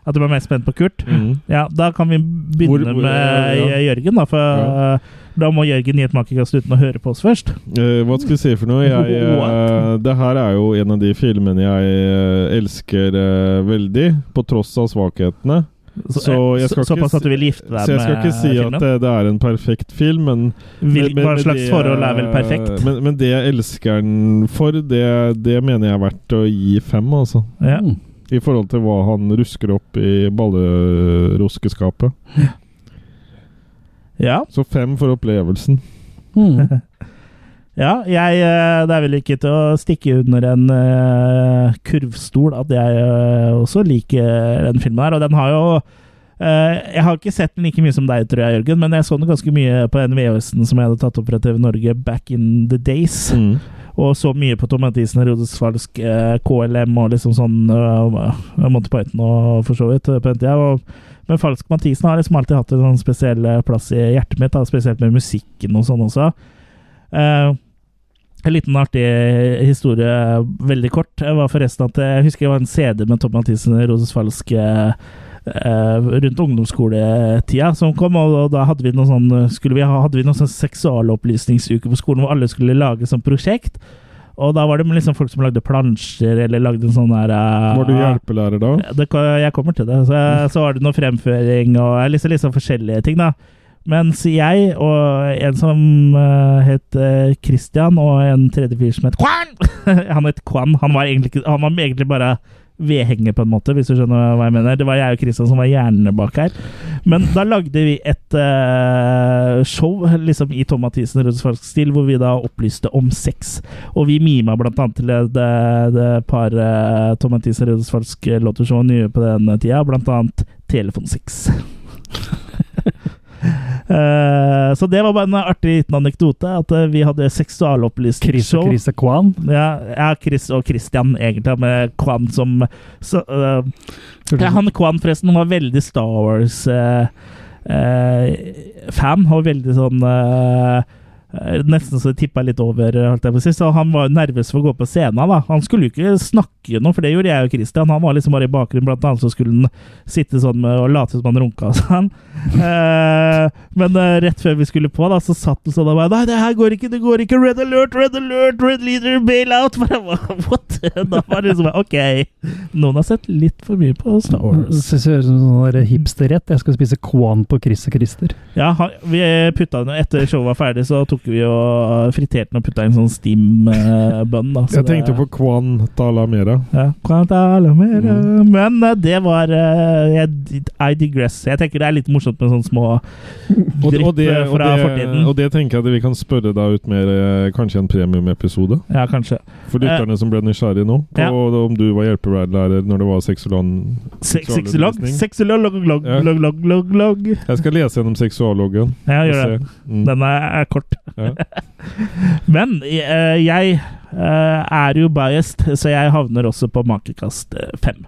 At du er mest spent på Kurt?
Mm.
Ja, da kan vi begynne
Hvor- hvor-
med
ja.
Jørgen, da. For
Ja.
da må Jørgen gi et makekast uten å høre på oss først.
Eh, hva skal vi si for noe? Jeg, eh, det her er jo en av de filmene jeg eh, elsker eh, veldig, på tross av svakhetene. Så jeg skal
så,
ikke
at du vil gifte deg Så
jeg skal
med
ikke si
filmen?
at det, det er en perfekt film, men
Vil,
med,
hva slags
det,
forhold er vel
eh,
perfekt?
Men, men det jeg elsker den for, det, det mener jeg er verdt å gi fem, altså.
Ja.
Mm.
I forhold til hva han rusker opp i balleroskeskapet.
ja.
Så fem for opplevelsen.
Mm.
Ja, jeg, eh, det er vel ikke til å stikke under en uh, kurvstol at jeg uh, også liker den filmen her. Og den har jo Jeg har ikke sett den like mye som deg, tror jeg, Jørgen, men jeg så den ganske mye på den VHS-en som jeg hadde tatt opp fra TV Norge back in the days.
Mm.
Og så mye på Tom Mathisen, Herodes Falsk, eh, KLM og liksom sånn uh, Monty Python og for så vidt eh, på den tida. Og, men Falsk Mathisen har liksom alltid hatt en sånn spesiell eh, plass i hjertet mitt, da, spesielt med musikken og sånn også. Uh, en liten artig historie, veldig kort, jeg var forresten at jeg husker det var en CD med Tom Mathisen, Roses Falsk eh, eh, rundt ungdomsskoletida som kom, og, da hadde vi noen sånn skulle vi ha, hadde vi noen sånn seksualopplysningsuke på skolen hvor alle skulle lage sånn prosjekt. Og da var det liksom folk som lagde plansjer, eller lagde en sånn der uh,
Var du hjelpelærer da?
det, jeg kommer til det. Så, så var det noe fremføring og liksom, liksom forskjellige ting, da. Mens jeg og en som uh, het eh, Christian, og en tredje fyr som het Kwan Han het Kwan. Han var egentlig, han var egentlig bare vedhenger, på en måte, hvis du skjønner hva jeg mener. Det var jeg og Kristian som var hjernene bak her. Men da lagde vi et uh, show liksom i Tom Mathisen Rødsfalsk stil, hvor vi da opplyste om sex. Og vi mima blant annet til det, det par uh, Tom Mathisen Rødsfalsk låter nye på den tida, blant annet Telefonsex. Eh, så det var bare en artig liten anekdote, at eh, vi hadde
Chris og
seksualopplysningsshow.
Chris og Kwan.
Ja, ja, Chris og Christian, egentlig, med Kwan som så, uh, ja, Han Kwan, forresten, var veldig Star Wars-fan. og veldig sånn eh, eh, Nesten så tippa litt over, holdt jeg på å si. Så han var nervøs for å gå på scenen. da. Han skulle jo ikke snakke noe, for det gjorde jeg og Christian. Han var liksom bare i bakgrunnen, blant annet så skulle han sitte sånn med, og late som han runka og sånn. Eh, men eh, rett før vi skulle på, da, så satt han sånn og bare Nei, det her går ikke, det går ikke! Red alert, red alert, red leader, bail out! Bare, What? Da var det liksom Ok, noen har sett litt for mye på Star Wars.
Det ser ut som sånn hipsterrett. Jeg skal spise Kwan på Chris og Christer.
Ja, vi putta den Etter showet var ferdig, så tok vi og friterte den og putta inn sånn steam-bønn. da. Så
Jeg tenkte på Quan Talamera.
ja.
Mm.
Men eh, det var eh, jeg, I digress. Jeg tenker det er litt morsomt med sånne små drypp
og, det,
eh,
og,
fra
det,
fortiden.
og det tenker jeg at vi kan spørre deg ut mer, eh, kanskje en premiumepisode.
Ja, kanskje.
For lytterne som ble nysgjerrige nå, på
Ja.
om du var hjelpeverdlærer når det var.
Sexolog? Sexolog, log, log, log, log, log.
Jeg skal lese gjennom seksualloggen.
Ja, gjør det.
Mm.
Den er, er kort.
Ja.
Men eh, jeg eh, er jo biased, så jeg havner også på makekast fem.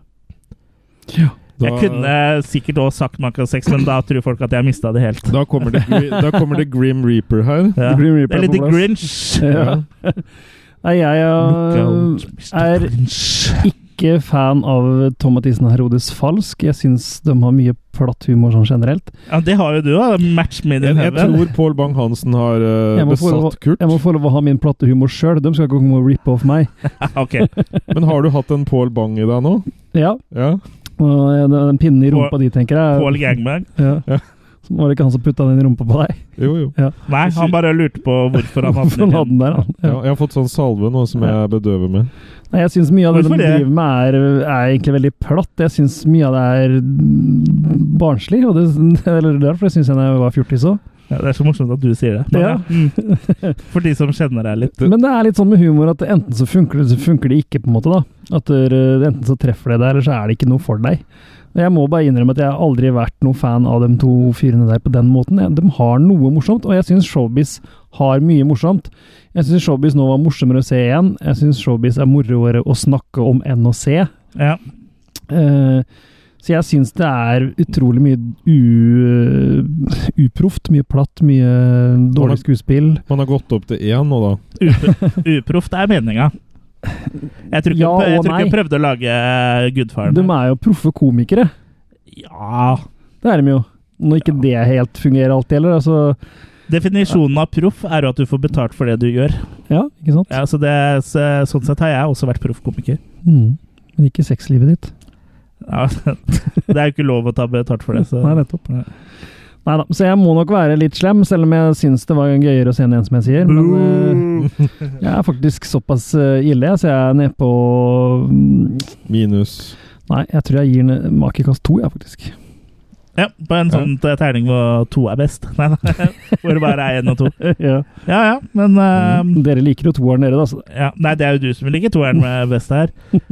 Ja.
Da,
Jeg kunne sikkert også sagt makekast seks, men da tror folk at jeg mista det helt.
da, kommer det, da kommer det Grim Reaper her.
Ja.
The Grim Reaper er
Eller The. Grinch.
Ja. Nei, jeg uh,
out,
er
Grinch.
Ikke fan av Tom Mathisen og Herodes Falsk. Jeg syns de har mye platt humor sånn generelt.
Ja, det har jo du òg. Match med
din
in
jeg tror Pål Bang-Hansen har
uh, besatt
besatt Kurt.
Jeg må få lov å ha min platte humor sjøl. De skal ikke komme og rippe off meg.
ok.
Men har du hatt en Pål Bang i deg nå?
Ja,
Ja.
og den den pinnen i rumpa
Paul-
di, tenker jeg.
Paul Gangbang.
Ja.
Ja.
Var det ikke han som putta den i rumpa på deg?
Jo, jo.
Nei, han bare lurte på hvorfor han hadde
han hadde den der, han?
Ja,
Ja.
jeg har fått sånn salve nå som jeg bedøver med.
Nei, jeg syns mye av det de
Hvorfor de
driver med, er, er egentlig veldig platt. Jeg syns mye av det er barnslig, og det, eller derfor syns jeg da jeg var fjortis òg.
Ja, det er så morsomt at du sier det. Men,
Ja.
ja. Mm. For de som kjenner deg litt.
Men det er litt sånn med humor at enten så funker det, så funker det ikke, på en måte. da. At det- Enten så treffer det deg, eller så er det ikke noe for deg. Jeg må bare innrømme at jeg har aldri vært noen fan av de to fyrene der på den måten. De har noe morsomt, og jeg syns Showbiz har mye morsomt. Jeg syns Showbiz nå var morsommere å se igjen. Jeg syns Showbiz er moroere å snakke om enn å se.
Ja.
Uh, så jeg syns det er utrolig mye u, uproft, mye platt, mye dårlig skuespill.
Man har gått opp til én nå, da.
Uproft er meninga. Jeg tror ikke,
Ja
jeg tror ikke prøvde å lage eh, Gudfaren.
De er jo proffe komikere.
Ja
Det er de jo. Når ikke det helt fungerer alltid heller. Altså,
Definisjonen av proff er jo at du får betalt for det du gjør.
ja, ikke sant?
Ja, så det, så, sånn sett har jeg også vært proffkomiker.
Mm. Men ikke sexlivet ditt.
Ja, det er jo ikke lov å ta betalt for det. Så.
Nei, nettopp.
Ja.
Nei da. Så jeg må nok være litt slem, selv om jeg syns det var gøyere å se enn en som jeg sier. Men uh, jeg er faktisk såpass eh, ille, så jeg er nede på mm,
Minus.
Nei, jeg tror jeg gir den makekast to, jeg, faktisk.
Ja, på en sånn terning hvor to er best. Nei, nei, hvor det bare er én og to.
ja.
Ja ja, men eh,
Dere liker jo toeren, dere, da. Så.
ja, Nei, det er jo du som liker toeren med best her.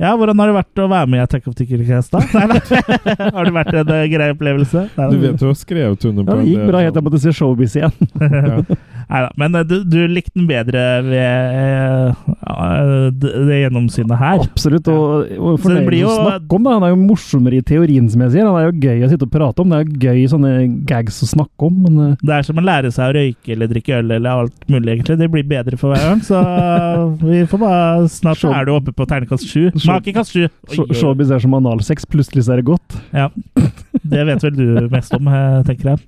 Ja, hvordan har det vært å være med i Attack of Tickercast, da? Nei, nei. Har det vært en eh, grei opplevelse? Nei,
Du vet du har skrevet under på
Ja, det gikk bra helt til jeg måtte se Showbiz igjen.
Ja.
Nei da, men eh, du, du likte den bedre ved eh, ja, det, det gjennomsynet her.
Absolutt. Og, og
fornøyelig det
å snakke om. Da. Han er jo morsommere i teorien, som jeg sier. Han er jo gøy å sitte og prate om. Det er jo gøy sånne gags å snakke om, men eh,
Det er som å lære seg å røyke eller drikke øl eller alt mulig, egentlig. Det blir bedre for hver gang, så vi får bare Snart
Show-
er du oppe på ternekast sju. Makekast sju!
Showbiz er som analsex. Plutselig så er det godt.
Ja. Det vet vel du mest om, eh, tenker jeg.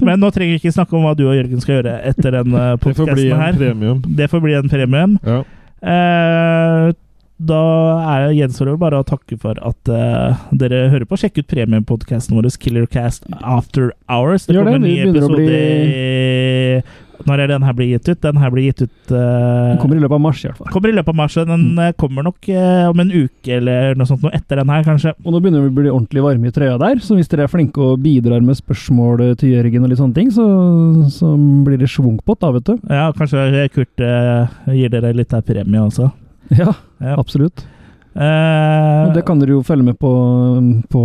Men nå trenger vi ikke snakke om hva du og Jørgen skal gjøre etter den
Det får bli
podkasten
en
her.
premium.
Det får bli en premium.
Ja.
Eh, da er, gjenstår det bare å takke for at eh, dere hører på. Sjekk ut premiumpodkasten vår, Killercast After Hours. Det
Gjør det,
kommer en ny episode
bli-
Når er den her blir gitt ut? Den her blir gitt ut uh,
Den kommer i løpet av mars, i hvert fall.
kommer i løpet av mars. Den mm. kommer nok uh, om en uke eller noe sånt noe etter den her, kanskje.
Og nå begynner vi å bli ordentlig varme i trøya der, så hvis dere er flinke og bidrar med spørsmål til Jørgen og litt sånne ting, så, så blir det schwungpott da, vet du.
Ja, kanskje Kurt uh, gir dere litt av premie også.
Ja,
Ja.
absolutt.
Eh,
Og det kan dere jo følge med på, på,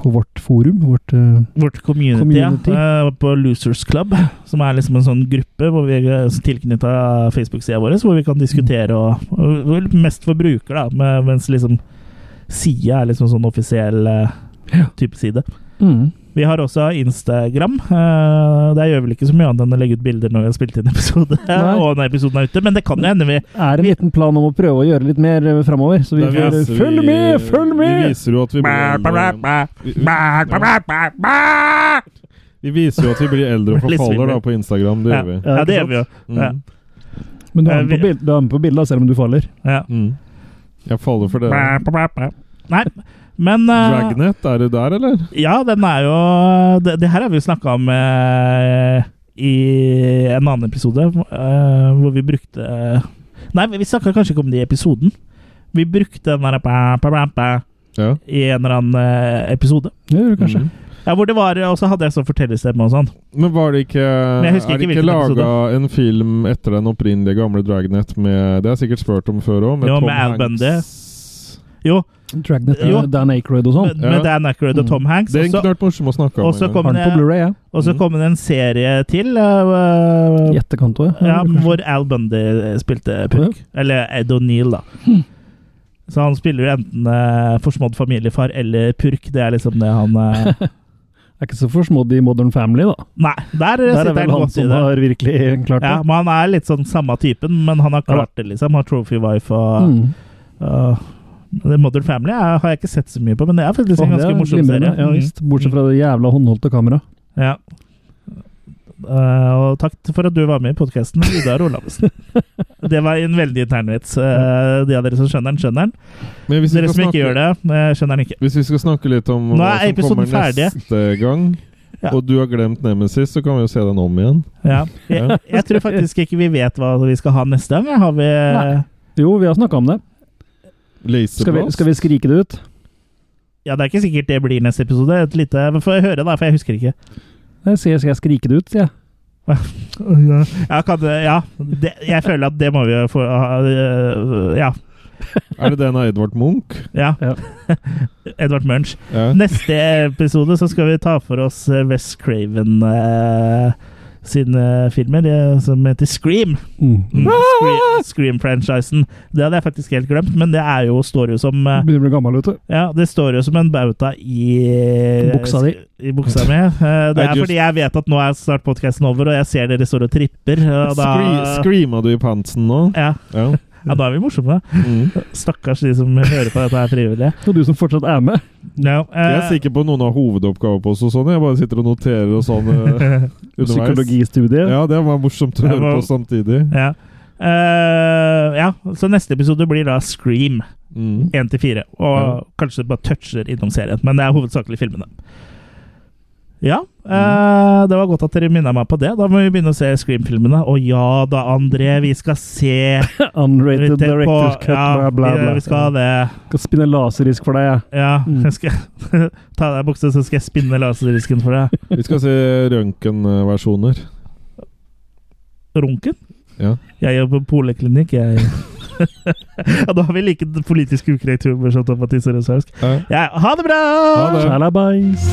på vårt forum. Vårt, eh,
Vårt community,
Community.
Ja, eh, på Losers Club, som er liksom en sånn gruppe hvor vi er tilknytta Facebook-sida vår, hvor vi kan diskutere og, og mest for bruker, da, mens liksom sida er liksom sånn offisiell eh, type side.
mm.
Vi har også Instagram. Uh, der gjør vi vel ikke så mye annet enn å legge ut bilder når vi har spilt inn episode, og når episoden er ute, men det kan jo hende vi
er en liten plan om å prøve å gjøre litt mer eh, framover. Så vi får Følg
vi-
med! Følg
Vi viser jo at vi blir eldre. Vi- viser jo at vi blir eldre og forfaller da på Instagram. Det gjør vi.
ja, det gjør vi jo. Ja.
Mm.
Men du er
Eh,
med på, bild, du er med på bildet, selv om du faller.
Ja.
Mm. Jeg faller for det.
Nei, men eh,
Dragnet, er det der, eller?
Ja, den er jo Det, det her har vi jo snakka om eh, i en annen episode, eh, hvor vi brukte Nei, vi snakka kanskje ikke om det i episoden. Vi brukte den der bæ, bæ, bæ,
Ja.
i en eller annen eh, episode.
Det gjør du kanskje.
Mm.
Ja, hvor det var Og så hadde jeg sånn fortellerstemme og sånn.
Men var det ikke Er det
ikke
ikke laga en film etter den opprinnelige gamle Dragnet med Det har jeg sikkert spurt om før òg, med
Jo,
Tom
med Al Bundy. Jo,
Dragnet med Dan Aykroyd og sånn.
med, med
Ja.
Dan Aykroyd og
Mm.
Tom Hanks.
Det er
Og så-
knart morsomt å snakke om.
og så kom-
Har den på Blu-ray, ja.
og så
Mm.
kom det en serie til Uh,
I etterkant òg,
Ja, hvor Al Bundy spilte purk. Eller Ed O'Neill, da.
Hmm.
Så han spiller jo enten uh, forsmådd familiefar eller purk. Det er liksom det han uh,
Er ikke så forsmådd i Modern Family, da.
Nei, der,
Der er
sitter
vel
han i
som
det.
har virkelig klart
Ja, men Han er litt sånn samme typen, men han har klart det, liksom. Har Trophy Wife og
Mm.
uh, The Modern Family er, har jeg ikke sett så mye på, men det er faktisk en ganske
er
morsom serie.
Ja, visst. Bortsett fra det jævla håndholdte kameraet.
Ja. Uh, og takk for at du var med i podkasten, Vidar Olavsen. det var en veldig internvits. Uh, de av dere som skjønner den, skjønner den. Dere
som
som ikke gjør det, eh, skjønner den ikke.
hvis vi skal snakke litt om
Nå
hva som kommer
ferdig.
neste gang,
Ja.
og du har glemt Nemesis, så kan vi jo se den om igjen.
Ja. Jeg, jeg tror faktisk ikke vi vet hva vi skal ha neste gang. Har vi
Nei. Jo, vi har snakka om det. Skal vi, skal vi skrike det ut?
Ja, det er ikke sikkert det blir neste episode. Et lite, Får jeg høre, da, for jeg husker ikke.
Jeg sier, skal jeg skrike det ut, sier jeg.
Ja, kan ja. Det, jeg føler at det må vi få øh, Ja.
Er det den av Edvard Munch?
ja.
Ja.
Edvard Munch.
Ja.
Neste episode så skal vi ta for oss West Wes Craven eh, sine filmer, eh, som heter Scream.
Mm.
Mm, Scream- Scream-franchisen. Det hadde jeg faktisk helt glemt, men det er jo, står jo som eh,
Begynner å bli gammel, vet du.
Ja, det står jo som en bauta i
Buksa di.
I buksa mi. Eh, Det er fordi jeg vet at nå er snart podkasten over, og jeg ser dere står og tripper. Og da,
Scre Screama du i pantsen nå?
ja,
Ja.
Ja, da er vi morsomme.
Mm.
Stakkars de som hører på dette her frivillig.
Og du som fortsatt er med.
Ja,
Jeg er
eh,
sikker på noen av hovedoppgaver på oss og sånn. Jeg bare sitter og noterer og sånn eh, underveis.
Psykologistudie.
Ja, det var morsomt å høre
må,
på samtidig.
ja. Eh, ja, så neste episode blir da Scream
Én
1 til 4. Og kanskje bare toucher innom serien, men det er hovedsakelig filmene. Ja, eh, det var godt at dere minna meg på det. Da må vi begynne å se Scream-filmene. Og ja da, André, vi skal se
Unrated director's cut,
ja,
bla, bla,
vi-
bla.
Vi skal ha det.
Skal spinne laserdisk for deg, jeg.
Ja,
Mm.
jeg skal ta av deg buksa, så skal jeg spinne laserrisken for deg.
Vi skal se røntgenversjoner.
Runken?
Ja.
Jeg jobber på poleklinikk, jeg. ja, da har vi like politisk ukorrekt humor som Tom Mathis og.
Ja.
Ja, ha det bra!
Ha det.
Shalabais.